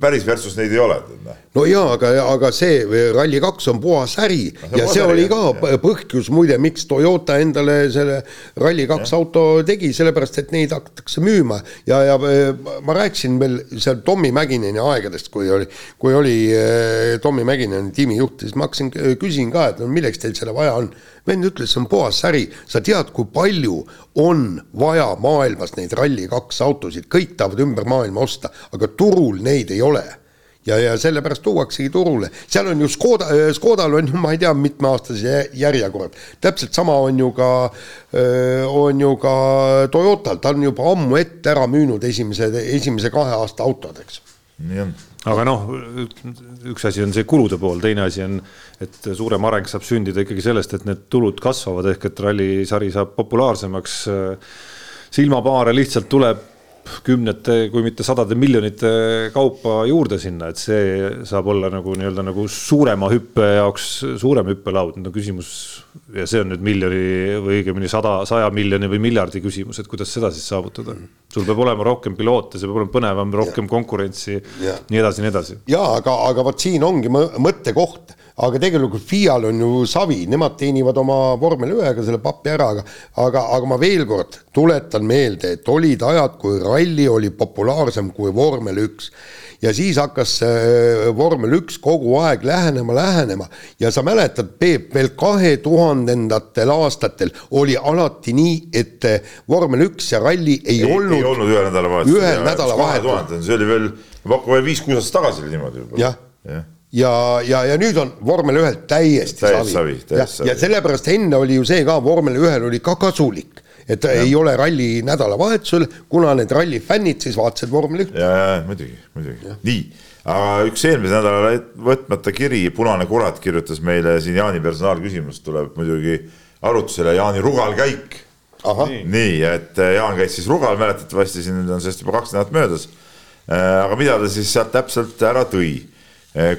päris versus neid ei ole. Noh. no jaa, aga, aga see Rally2 on puhas äri no, ja see äri, oli ka jah. põhjus muide, miks Toyota endale selle Rally2 auto tegi, sellepärast et neid hakatakse müüma ja, ja ma rääkisin veel seal Tommy Mäkineni aegadest, kui oli, kui oli eh, Tommy Mäkinen tiimijuht, siis ma hakkasin, küsin ka, et no milleks teil seda vaja on. Vend ütles, see on puhas äri, sa tead, kui palju on vaja maailmas neid Rally2 autosid, kõik tahavad ümber maailma osta, aga turul neid ei ole. Ja, ja sellepärast tuuaksegi turule, seal on ju Škoda, äh, Škodal on ju, ma ei tea, mitmeaastase järjekord, täpselt sama on ju ka, äh, on ju ka Toyotal, ta on juba ammu ette ära müünud esimese, esimese kahe aasta autod, eks. on. Aga noh, üks asi on see kulude pool, teine asi on, et suurem areng saab sündida ikkagi sellest, et need tulud kasvavad, ehk et rallisari saab populaarsemaks. Silmapaare lihtsalt tuleb kümnete, kui mitte sadade miljonite kaupa juurde sinna, et see saab olla nagu nii-öelda nagu suurema hüppe jaoks suurem hüppelaud, nüüd on küsimus ja see on nüüd miljoni või õigemini sada, saja miljoni või miljardi küsimus, et kuidas seda siis saavutada. sul peab olema rohkem piloote, see peab olema põnevam, rohkem ja. konkurentsi, nii edasi, nii edasi. ja aga, aga vot siin ongi mõttekoht aga tegelikult FIA-l on ju savi, nemad teenivad oma vormel ühega selle papi ära, aga aga, aga ma veel kord tuletan meelde, et olid ajad, kui ralli oli populaarsem kui vormel üks ja siis hakkas see vormel üks kogu aeg lähenema, lähenema ja sa mäletad, Peep, veel kahe tuhandendatel aastatel oli alati nii, et vormel üks ja ralli ei, ei olnud. ei olnud ühel nädalavahetusel. ühel nädalavahetusel. see oli veel, ma pakun veel viis-kuus aastat tagasi oli niimoodi juba. jah ja ja, ja, ja nüüd on vormel ühel täiesti Täies savi, savi. ja, ja sellepärast enne oli ju see ka, vormel ühel oli ka kasulik, et ja. ei ole ralli nädalavahetusel, kuna need ralli fännid siis vaatasid vormel ühte. ja, ja muidugi, muidugi, nii, aga üks eelmise nädala võtmata kiri, Punane kurat kirjutas meile siin Jaani personaalküsimus tuleb muidugi arutusele, Jaani Rugal käik. nii, et Jaan käis siis Rugal mäletatavasti, siin on sellest juba kaks nädalat möödas. Äh, aga mida ta siis sealt täpselt ära tõi Eh,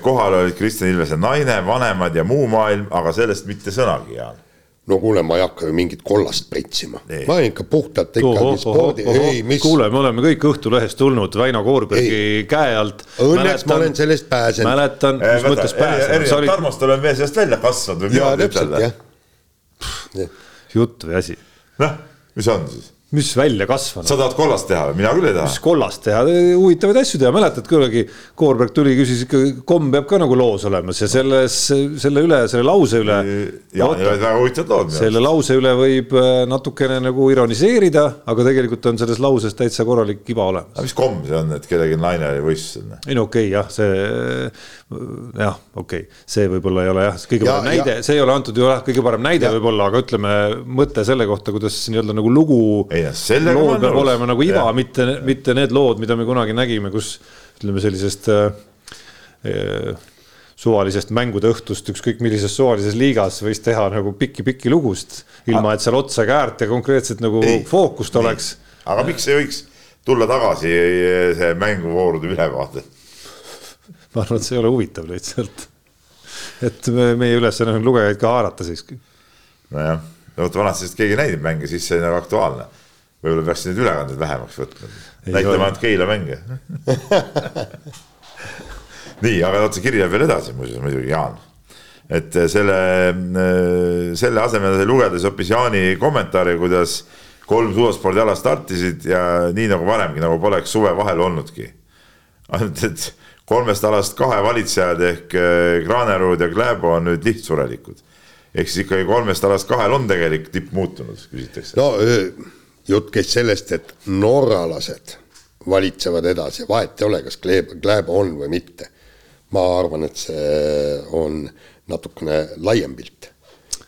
kohal olid Kristjan Ilvese naine, vanemad ja muu maailm, aga sellest mitte sõnagi, Jaan no kuule, ma ei hakka ju mingit kollast pritsima, ma ikka puhtalt ikkagi spordi, ei mis. kuule, me oleme kõik Õhtulehest tulnud Väino Koorbergi käe alt. Õnneks mäletan, ma olen sellest pääsenud. mäletan, mis eh, mõttes pääsenud. erinevalt olid... Tarmost olen veel sellest välja kasvanud või midagi ütelda. jutt või asi. noh, mis on siis? Mis välja kasvanud. sa tahad kollast teha või, mina küll ei taha. mis kollast teha, huvitavaid asju teha, mäletad kunagi Koorberg tuli, küsis ikka, komm peab ka nagu loos olemas ja selles, selle üle, selle lause üle. ja, ja väga huvitavad lood. selle lause üle võib äh, natukene nagu ironiseerida, aga tegelikult on selles lauses täitsa korralik iba olemas. aga mis komm see on, et kellegi naine oli võistlusel? ei no okei okay, jah, see jah, okei okay., see võib-olla ei ole jah, kõige parem ja, näide, see ei ole antud ju jah, kõige parem näide võib-olla, aga ütleme mõte selle kohta, kuidas nii-öelda nagu lugu lood peab olema nagu iva, mitte, mitte need lood, mida me kunagi nägime, kus ütleme sellisest äh, äh, suvalisest mängude õhtust ükskõik millises suvalises liigas võis teha nagu pikki-pikki lugust, ilma et seal otsa käärt ja konkreetselt nagu ei, fookust oleks. aga miks ei võiks tulla tagasi see mänguvoorude ülevaade? ma arvan, et see ei ole huvitav lihtsalt. et meie ülesanne on lugejaid ka haarata siiski. nojah vot vanasti vist keegi näinud mänge, siis see on nagu aktuaalne. Võib-olla peaks neid ülekandeid vähemaks võtma, näitama ainult Keila mänge nii, aga vot see kiri läheb veel edasi muuseas muidugi, Jaan. et selle, selle asemel lugedes hoopis Jaani kommentaari, kuidas kolm suvespordiala startisid ja nii nagu varemgi, nagu poleks suve vahel olnudki. ainult, et kolmest alast kahe valitsejad ehk Granerud ja Kläbo on nüüd lihtsurelikud. ehk siis ikkagi kolmest alast kahel on tegelik tipp muutunud, küsitakse. no jutt käis sellest, et norralased valitsevad edasi, vahet ei ole, kas Kläbo, Kläbo on või mitte. ma arvan, et see on natukene laiem pilt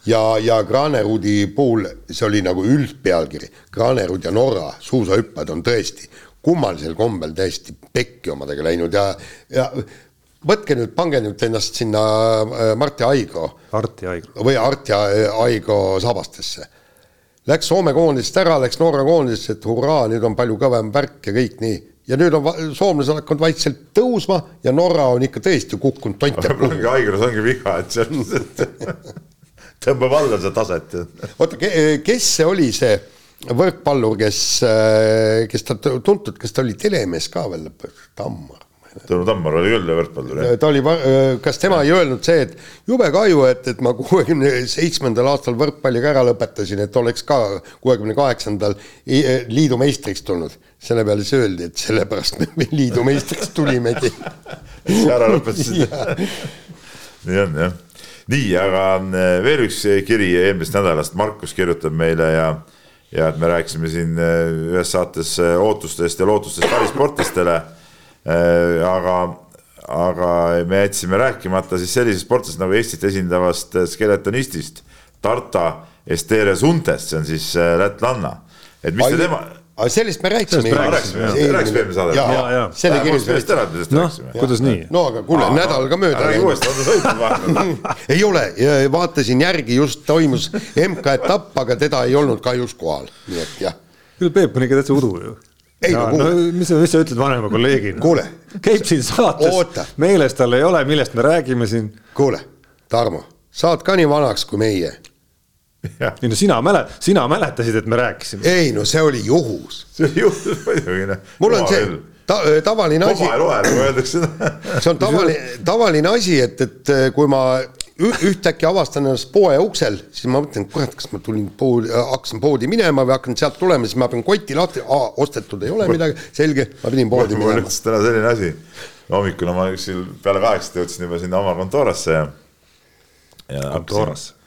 ja, ja Granerudi puhul see oli nagu üldpealkiri, Granerud ja Norra suusahüppajad on tõesti kummalisel kombel täiesti pekki omadega läinud ja, ja võtke nüüd, pange nüüd ennast sinna äh, Marti Aigo. Arti Aigo. või Arti Aigo sabastesse. Läks Soome koondisest ära, läks Norra koondisesse, et hurraa, nüüd on palju kõvem värk ja kõik nii. ja nüüd on soomlased hakanud vaikselt tõusma ja Norra on ikka tõesti kukkunud tonti. ongi Aigras ongi viga, et on tõmbab alla seda taset. oota, kes see oli see võrkpallur, kes, äh, kes ta tuntud, kas ta oli telemees ka veel lõpuks, Tammar? Tõnu Tammar oli küll võrkpallur, jah. ta oli, kas tema ei öelnud see, et jube kahju, et, et ma kuuekümne seitsmendal aastal võrkpalliga ära lõpetasin, et oleks ka kuuekümne kaheksandal liidu meistriks tulnud. selle peale siis öeldi, et sellepärast me liidu meistriks tulimegi ära lõpetasid nii on jah. nii, aga äh, veel üks kiri eelmisest nädalast, Markus kirjutab meile ja ja et me rääkisime siin äh, ühes saates ootustest ja lootustest välisportlastele. Äh, aga, aga me jätsime rääkimata siis sellisest sportlasest nagu Eestit esindavast skeletonistist Tarta Esteresuntest, see on siis lätlanna. et mis te tema aga sellest me rääkisime. selle kirjas. noh, kuidas nii? no aga kuule, nädal ka mööda. räägi uuesti, on ta sõitnud vahepeal? ei ole, vaatasin järgi, just toimus MK-etapp, aga teda ei olnud kahjuks kohal, nii et jah. küll Peep on ikka täitsa udu ju. Ei no kuule no,. mis sa, mis sa ütled vanema kolleegina? kuule. käib siin saates, meeles tal ei ole, millest me räägime siin. kuule, Tarmo, saad ka nii vanaks kui meie ei no sina mälet-, sina mäletasid, et me rääkisime. ei no see oli juhus. see oli juhus muidugi noh. mul on see ta, tavaline asi. vaba loe, nagu öeldakse see on tavaline, tavaline asi, et, et kui ma ühtäkki avastan ennast poe uksel, siis ma mõtlen, kurat, kas ma tulin poodi, hakkasin poodi minema või hakkan sealt tulema, siis ma pean koti lahti, ostetud ei ole midagi, selge, ma pidin poodi minema. mul on täna selline asi, hommikul ma kuskil peale kaheksat jõudsin juba sinna oma kontorasse ja. ja kontorasse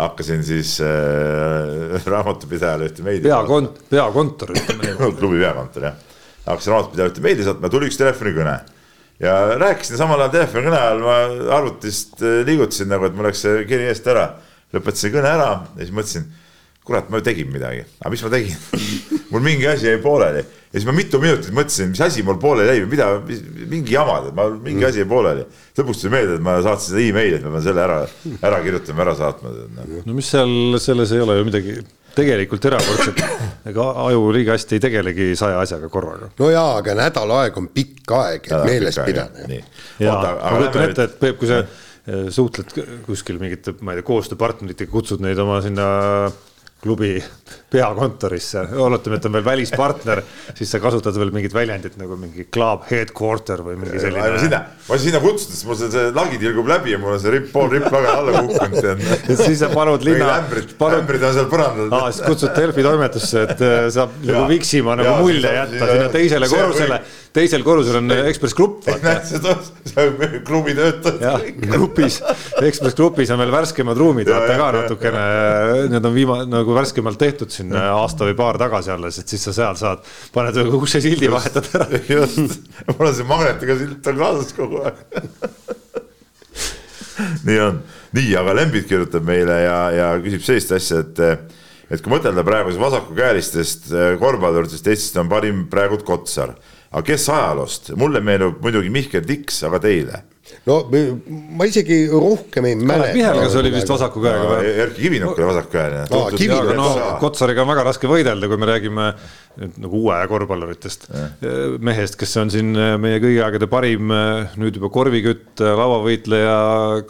hakkasin siis äh, raamatupidajale ühte meili. peakont-, peakontor ütleme klubi peakontor jah. hakkasin raamatupidajale ühte meili saatma, tuli üks telefonikõne. Ja rääkisin samal ajal telefonikõne ajal, ma arvutist äh, liigutasin nagu, et mul läks see kiri eest ära. lõpetasin kõne ära ja siis mõtlesin, kurat, ma ju tegin midagi, aga mis ma tegin mul mingi asi jäi pooleli ja siis ma mitu minutit mõtlesin, mis asi mul pooleli jäi või mida, mingi jama, ma mingi mm. asi jäi pooleli. lõpuks tuli meelde, et ma saatsin seda emaili, et ma pean selle ära, ära kirjutama, ära saatma. no mis seal selles ei ole ju midagi tegelikult erakordset, ega aju liiga hästi ei tegelegi saja asjaga korraga. no jaa, aga nädal aega on pikk aeg, et meeles pidada. jaa, ma kujutan ette, et Peep, kui sa eh, suhtled kuskil mingite, ma ei tea, koostööpartneritega, kutsud neid oma sinna klubi peakontorisse, oletame, et on veel välispartner, siis sa kasutad veel mingit väljendit nagu mingi club headquarter või mingi selline. ma sinna, ma sinna kutsusin, sest mul see, see lagi tilgub läbi ja mul on see ripp, pool ripplaga alla kukkunud. siis sa palud linna. ämbrid ämbrid on seal põrandal. aa, siis kutsud Delfi toimetusse, et äh, saab nagu viksima nagu mulje jätta sinna teisele korrusele. teisel korrusel on Ekspress Grupp. see on klubi töötajad. grupis, Ekspress Grupis on veel värskemad ruumid, vaata ka natukene, need on viima-, nagu värskemalt tehtud siin aasta või paar tagasi alles, et siis sa seal saad, paned uksesildi, vahetad ära. just, mul on see magnetiga silt on kaasas kogu aeg. Nii on, nii, aga Lembit kirjutab meile ja, ja küsib sellist asja, et et kui mõtelda praegu vasakukäelistest äh, korvpalluritest, Eestist on parim praegu Kotsar. aga kes ajaloost, mulle meenub muidugi Mihkel Tiks, aga teile no ma isegi rohkem ei mäleta. Vihergas oli vist vasaku käega või? Erkki Kivinuk oli vasakkäeline. no Kotsariga on väga raske võidelda, kui me räägime nagu uue korvpalluritest. mehest, kes on siin meie kõigi aegade parim nüüd juba korvikütt, lauavõitleja,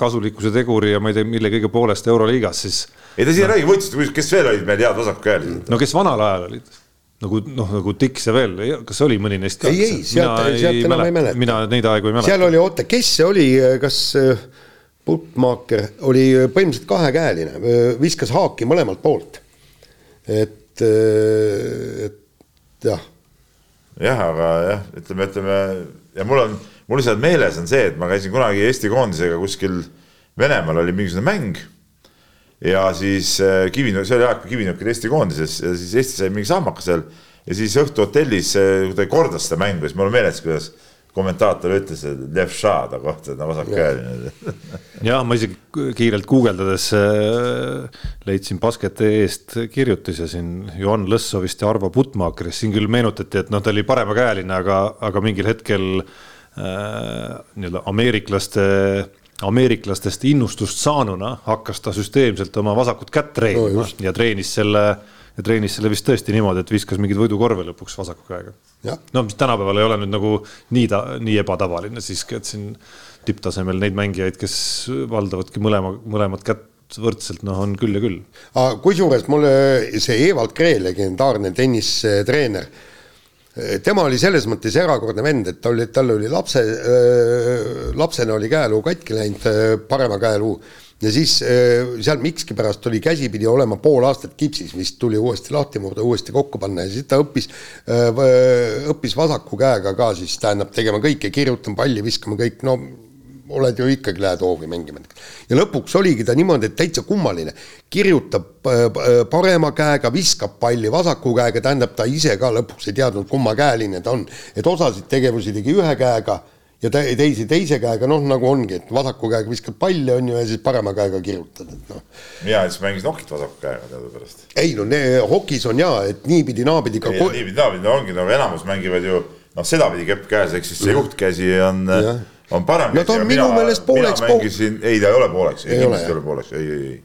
kasulikkuse teguri ja ma ei tea, mille kõige poolest Euroliigas siis. ei ta siin no. räägi võitlusest, kes veel olid meil head vasakukäelised? no kes vanal ajal olid? Nagu noh, nagu ja veel, kas oli mõni neist ka? ei, ei, sealt, sealt enam ei mäleta. mina neid aegu ei mäleta. seal oli, oota, kes see oli, kas äh, Puttmaaker oli põhimõtteliselt kahekäeline, äh, viskas haaki mõlemalt poolt. et, äh, et jah. jah, aga jah, ütleme, ütleme ja mul on, mul lihtsalt meeles on see, et ma käisin kunagi Eesti koondisega kuskil Venemaal oli mingisugune mäng. Ja siis äh, Kivinuk, see oli aeg, kui Kivinuk oli Eesti koondises ja siis Eesti sai mingi sahmaka seal. Ja siis õhtu hotellis äh, kuidagi kordas seda mängu siis mul on meeles, kuidas kommentaator ütles, et Levša ta kohta, et on vasakkäeline. jah, ma isegi kiirelt guugeldades äh, leidsin basketi eest kirjutise siin. Johan Lõssovist ja Arvo Putmakerist, siin küll meenutati, et noh, ta oli paremakäeline, aga, aga mingil hetkel äh, nii-öelda ameeriklaste ameeriklastest innustust saanuna hakkas ta süsteemselt oma vasakut kätt treenima no, ja treenis selle ja treenis selle vist tõesti niimoodi, et viskas mingeid võidukorve lõpuks vasaku käega. no mis tänapäeval ei ole nüüd nagu nii ta, nii ebatavaline siiski, et siin tipptasemel neid mängijaid, kes valdavadki mõlema, mõlemat kätt võrdselt, noh, on küll ja küll. kusjuures mulle see Evald Kree, legendaarne tennistreener tema oli selles mõttes erakordne vend, et ta oli, tal oli lapse äh,, lapsena oli käeluu katki läinud äh,, parema käeluu. Ja siis äh, seal mikskipärast oli käsi pidi olema pool aastat kipsis, mis tuli uuesti lahti murda, uuesti kokku panna. Ja siis ta õppis, äh, õppis vasaku käega ka siis tähendab tegema kõike, kirjutama palli, viskama kõik, no oled ju ikkagi, lähed hoovi mängima. ja lõpuks oligi ta niimoodi, et täitsa kummaline, kirjutab äh, äh, parema käega, viskab palli vasaku käega, tähendab, ta ise ka lõpuks ei teadnud, kumma käeline ta on. et osasid tegevusi tegi ühe käega ja teisi teise käega, noh, nagu ongi, et vasaku käega viskad palli, on ju, ja siis parema käega kirjutad, et noh. mina siis mängisin hokit vasaku käega teadupärast. ei no ne, hokis on jaa, et niipidi-naapidi ka. niipidi-naapidi ongi, no enamus mängivad ju noh, sedapidi kepp käes, ehk siis see juhtkäsi on ja on parem. no ta on minu meelest pooleks. mina mängisin, ei ta ei ole pooleks, ei kindlasti ei ole pooleks, ei, ei,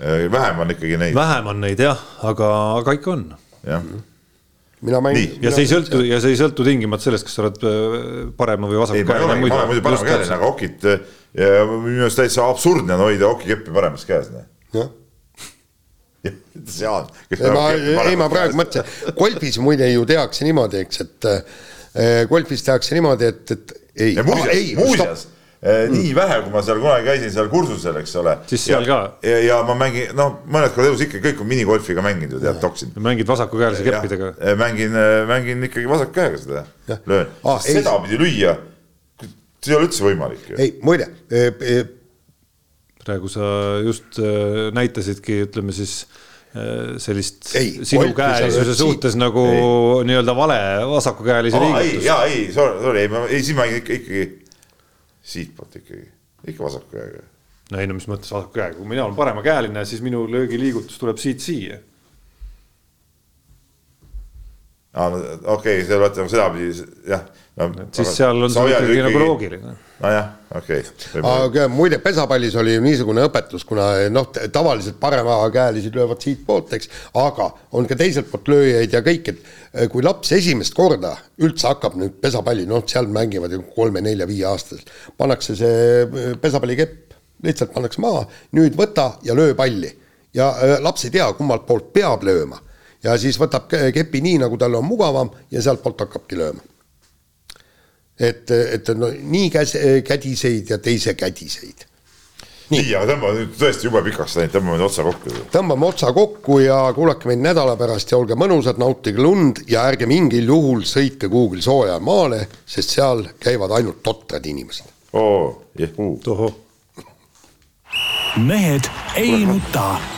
ei. vähem on ikkagi neid. vähem on neid jah, aga, aga ikka on. jah mina mängin. ja see ei sõltu ja see ei sõltu tingimata sellest, kas sa oled äh, parema või vasaku käeline. ma olen muidu paremakäeline, aga okit ja minu meelest täitsa absurdne on hoida okikeppi paremas käes. Jah seal. ma, ei ma praegu mõtlesin, golfis muide ju tehakse niimoodi, eks, et äh, golfis tehakse niimoodi, et, et ei. muuseas, muuseas Mm. nii vähe, kui ma seal kunagi käisin seal kursusel, eks ole. siis seal ja, ka. ja, ja ma mängin, noh, mõned korrad elus ikka kõik on minigolfiga mänginud ju tead, toksin. mängid vasakukäelise keppidega? mängin, mängin ikkagi vasakkäega seda, löön ah,. sedapidi lüüa, see ei ole üldse võimalik ju. ei, muide e,. E, praegu sa just näitasidki, ütleme siis sellist ei, sinu käelisuse suhtes ei, nagu nii-öelda vale vasakukäelise liigutus. ja ei, sorry, ei, ei siis ma ikkagi siitpoolt ikkagi, ikka vasaku käega. no ei no mis mõttes vasaku käega, kui mina olen paremakäeline, siis minu löögiliigutus tuleb siit siia. aa, no okei okay,, see olete nagu sedapidi, jah no,. siis seal on see ikkagi nagu loogiline nojah, okei okay.. aga muide, pesapallis oli ju niisugune õpetus, kuna noh, tavaliselt paremakäelised löövad siitpoolt, eks, aga on ka teiselt poolt lööjaid ja kõik, et eh, kui laps esimest korda üldse hakkab nüüd pesapalli, noh, seal mängivad ju kolme-nelja-viieaastaselt, pannakse see eh, pesapallikepp, lihtsalt pannakse maha, nüüd võta ja löö palli. ja eh, laps ei tea, kummalt poolt peab lööma. Ja siis võtab kepi nii, nagu tal on mugavam ja sealtpoolt hakkabki lööma et, et no nii käs-, kädiseid ja teise kädiseid. nii, nii, aga tõmbame nüüd tõesti jube pikaks läinud, tõmbame nüüd otsa kokku. tõmbame otsa kokku ja kuulake meid nädala pärast ja olge mõnusad, nautige lund ja ärge mingil juhul sõitke kuhugi soojale maale, sest seal käivad ainult totrad inimesed. oo, jehuu. mehed ei nuta.